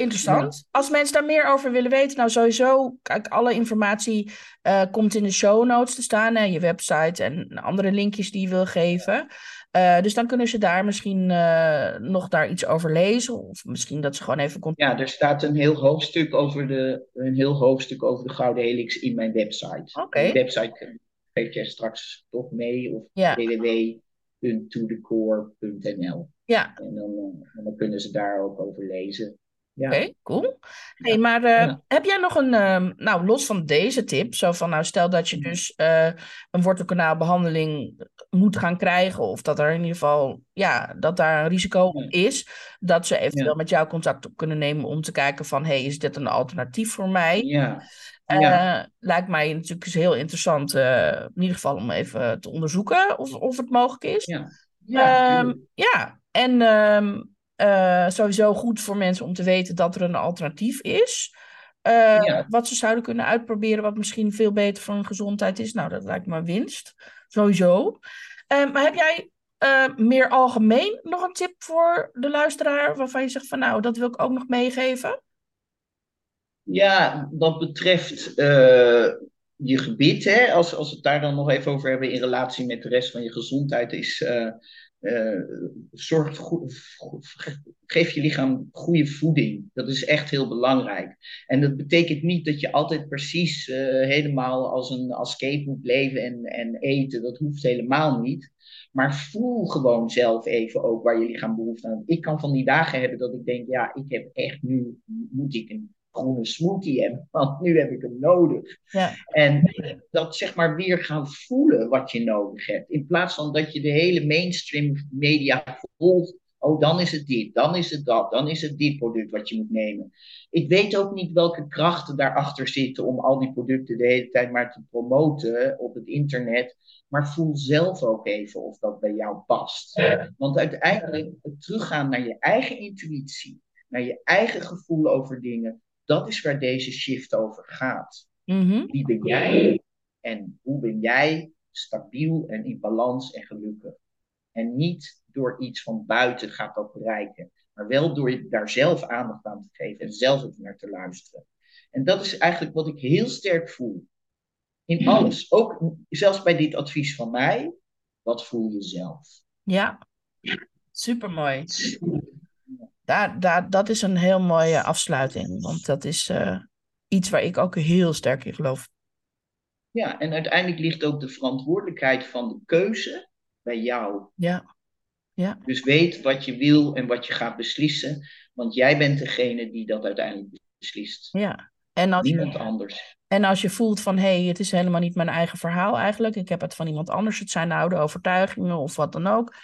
Interessant. Als mensen daar meer over willen weten, nou sowieso, kijk, alle informatie eh, komt in de show notes te staan, hè, je website en andere linkjes die je wil geven. Eh, dus dan kunnen ze daar misschien eh, nog daar iets over lezen, of misschien dat ze gewoon even contact. Ja, er staat een heel hoofdstuk over de, een heel hoofdstuk over de Gouden Helix in mijn website. Oké. Website geef jij straks toch mee, of Ja. www.tothecore.nl. Ja, En dan, en dan kunnen ze daar ook over lezen. Ja. oké, cool. Hey, maar eh, heb jij nog een, ehm, nou los van deze tip, zo van nou stel dat je Mhm. dus eh, een wortelkanaalbehandeling moet gaan krijgen, of dat er in ieder geval, ja, dat daar een risico op is, dat ze eventueel met jou contact op kunnen nemen om te kijken van, hey, is dit een alternatief voor mij? Ja. Eh, lijkt mij natuurlijk eens heel interessant, in ieder geval om even te onderzoeken of, of het mogelijk is. Ja. Ja, Ehm, ja, en ehm, eh, sowieso goed voor mensen om te weten dat er een alternatief is. Eh, Ja. Wat ze zouden kunnen uitproberen, wat misschien veel beter voor hun gezondheid is. Nou, dat lijkt me winst. Sowieso. Eh, maar heb jij meer algemeen nog een tip voor de luisteraar waarvan je zegt van nou, dat wil ik ook nog meegeven? Ja, wat betreft je gebit, hè, als, als we het daar dan nog even over hebben in relatie met de rest van je gezondheid, is eh, zorg goed, geef je lichaam goede voeding. Dat is echt heel belangrijk. En dat betekent niet dat je altijd precies eh, helemaal als een askeet moet leven en, en eten. Dat hoeft helemaal niet. Maar voel gewoon zelf even ook waar je lichaam behoefte aan. Ik kan van die dagen hebben dat ik denk, ja, ik heb echt nu, moet ik een groene smoothie hebben, want nu heb ik hem nodig. Ja. En dat zeg maar weer gaan voelen wat je nodig hebt. In plaats van dat je de hele mainstream media volgt. Oh, dan is het dit, dan is het dat, dan is het dit product wat je moet nemen. Ik weet ook niet welke krachten daarachter zitten om al die producten de hele tijd maar te promoten op het internet. Maar voel zelf ook even of dat bij jou past. Want uiteindelijk het teruggaan naar je eigen intuïtie, naar je eigen gevoel over dingen, dat is waar deze shift over gaat. Mhm. Wie ben jij en hoe ben jij stabiel en in balans en gelukkig? En niet door iets van buiten gaat dat bereiken, maar wel door je daar zelf aandacht aan te geven en zelf ook naar te luisteren. En dat is eigenlijk wat ik heel sterk voel. In alles. Ook zelfs bij dit advies van mij. Wat voel je zelf? Ja, supermooi. Daar, daar, dat is een heel mooie afsluiting, want dat is eh, iets waar ik ook heel sterk in geloof. Ja, en uiteindelijk ligt ook de verantwoordelijkheid van de keuze bij jou. Ja, ja, Dus weet wat je wil en wat je gaat beslissen. Want jij bent degene die dat uiteindelijk beslist. ja. En als Niemand je, anders. en als je voelt van, hé, hey, het is helemaal niet mijn eigen verhaal eigenlijk, ik heb het van iemand anders, het zijn de oude overtuigingen of wat dan ook,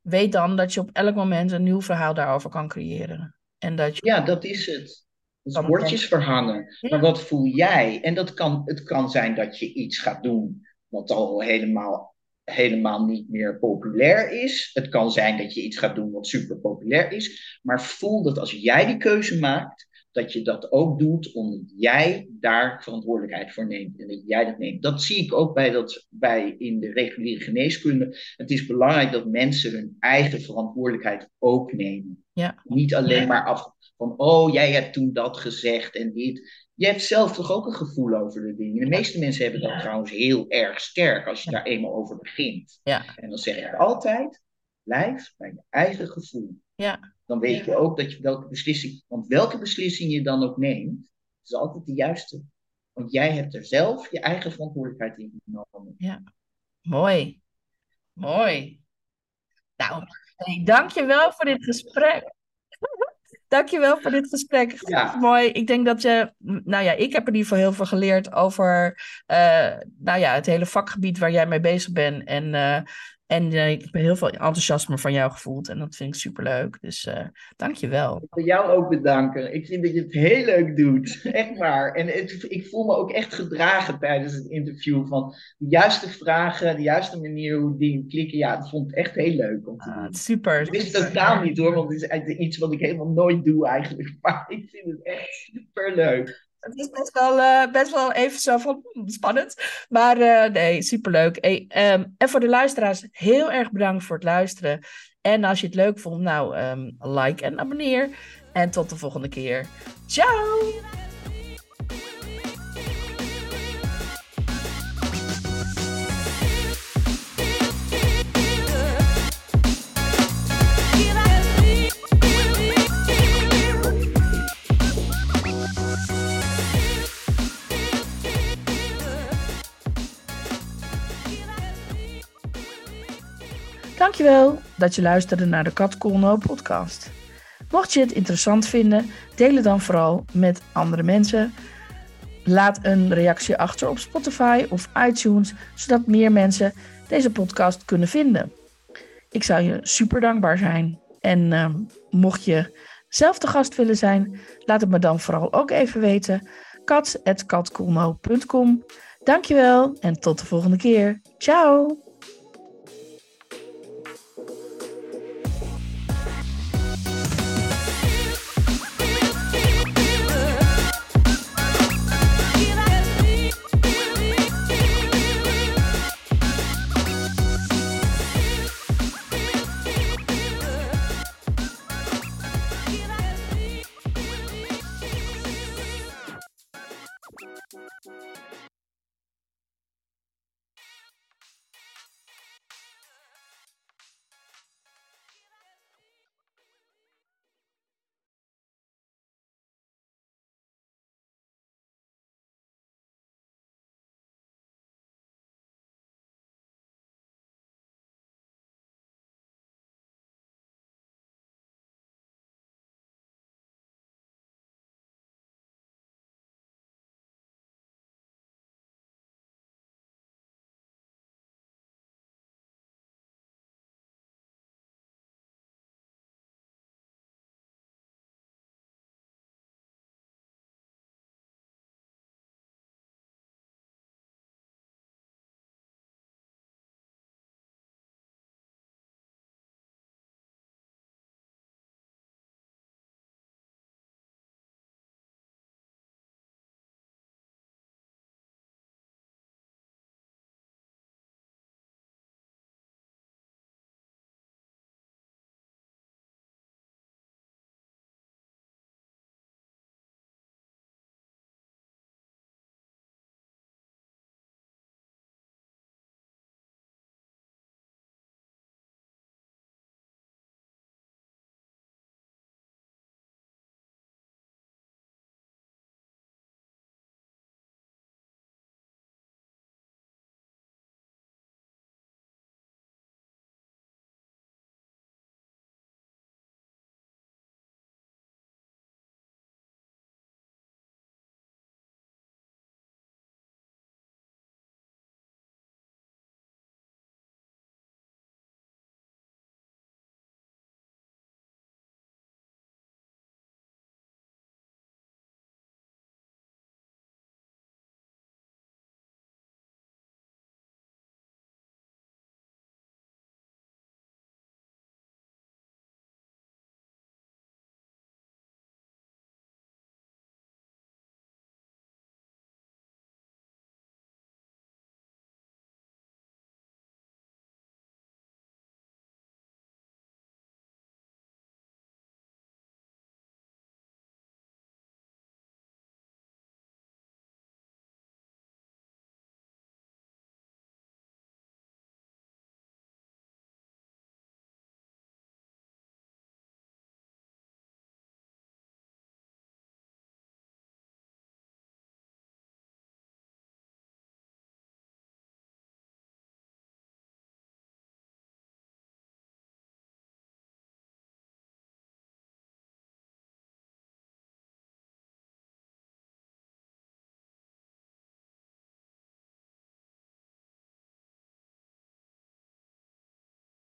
weet dan dat je op elk moment een nieuw verhaal daarover kan creëren. En dat je, Ja, dat is het. Dus Kan bordjes verhangen. Ja. Maar wat voel jij? En dat kan, het kan zijn dat je iets gaat doen wat al helemaal, helemaal niet meer populair is. Het kan zijn dat je iets gaat doen wat super populair is. Maar voel dat als jij die keuze maakt, dat je dat ook doet omdat jij daar verantwoordelijkheid voor neemt. En dat jij dat neemt. Dat zie ik ook bij, dat, bij in de reguliere geneeskunde. Het is belangrijk dat mensen hun eigen verantwoordelijkheid ook nemen. ja, Niet alleen maar af van, oh, jij hebt toen dat gezegd en dit. Je hebt zelf toch ook een gevoel over de dingen. De meeste mensen hebben dat trouwens heel erg sterk als je daar eenmaal over begint. ja, En dan zeg ik altijd, blijf bij je eigen gevoel. ja, Dan weet je ook dat je welke beslissing, want welke beslissing je dan ook neemt, is altijd de juiste. Want jij hebt er zelf je eigen verantwoordelijkheid in genomen. mooi. Mooi. Nou, hey, dank je wel voor dit gesprek. Dankjewel voor dit gesprek. Ja. Mooi. Ik denk dat je, nou ja, ik heb in ieder geval heel veel geleerd over, uh, nou ja, het hele vakgebied waar jij mee bezig bent. En uh, en uh, ik heb heel veel enthousiasme van jou gevoeld. En dat vind ik superleuk. Dus uh, dank je wel. Ik wil jou ook bedanken. Ik vind dat je het heel leuk doet. Echt waar. En het, ik voel me ook echt gedragen tijdens het interview. Van de juiste vragen, de juiste manier hoe dingen klikken. Ja, dat vond ik echt heel leuk om te ah. Super. Het is totaal niet hoor. Want het is iets wat ik helemaal nooit doe eigenlijk. Maar ik vind het echt super leuk. Het is best wel, uh, best wel even zo van hmm, spannend. Maar uh, nee, superleuk. Hey, um, en voor de luisteraars, heel erg bedankt voor het luisteren. En als je het leuk vond, nou, um, like en abonneer. En tot de volgende keer. Ciao! Dankjewel dat je luisterde naar de Kat Colno podcast. Mocht je het interessant vinden, deel het dan vooral met andere mensen. Laat een reactie achter op Spotify of iTunes, zodat meer mensen deze podcast kunnen vinden. Ik zou je super dankbaar zijn. En uh, mocht je zelf de gast willen zijn, laat het me dan vooral ook even weten. kat.katkolno.com Dankjewel en tot de volgende keer. Ciao!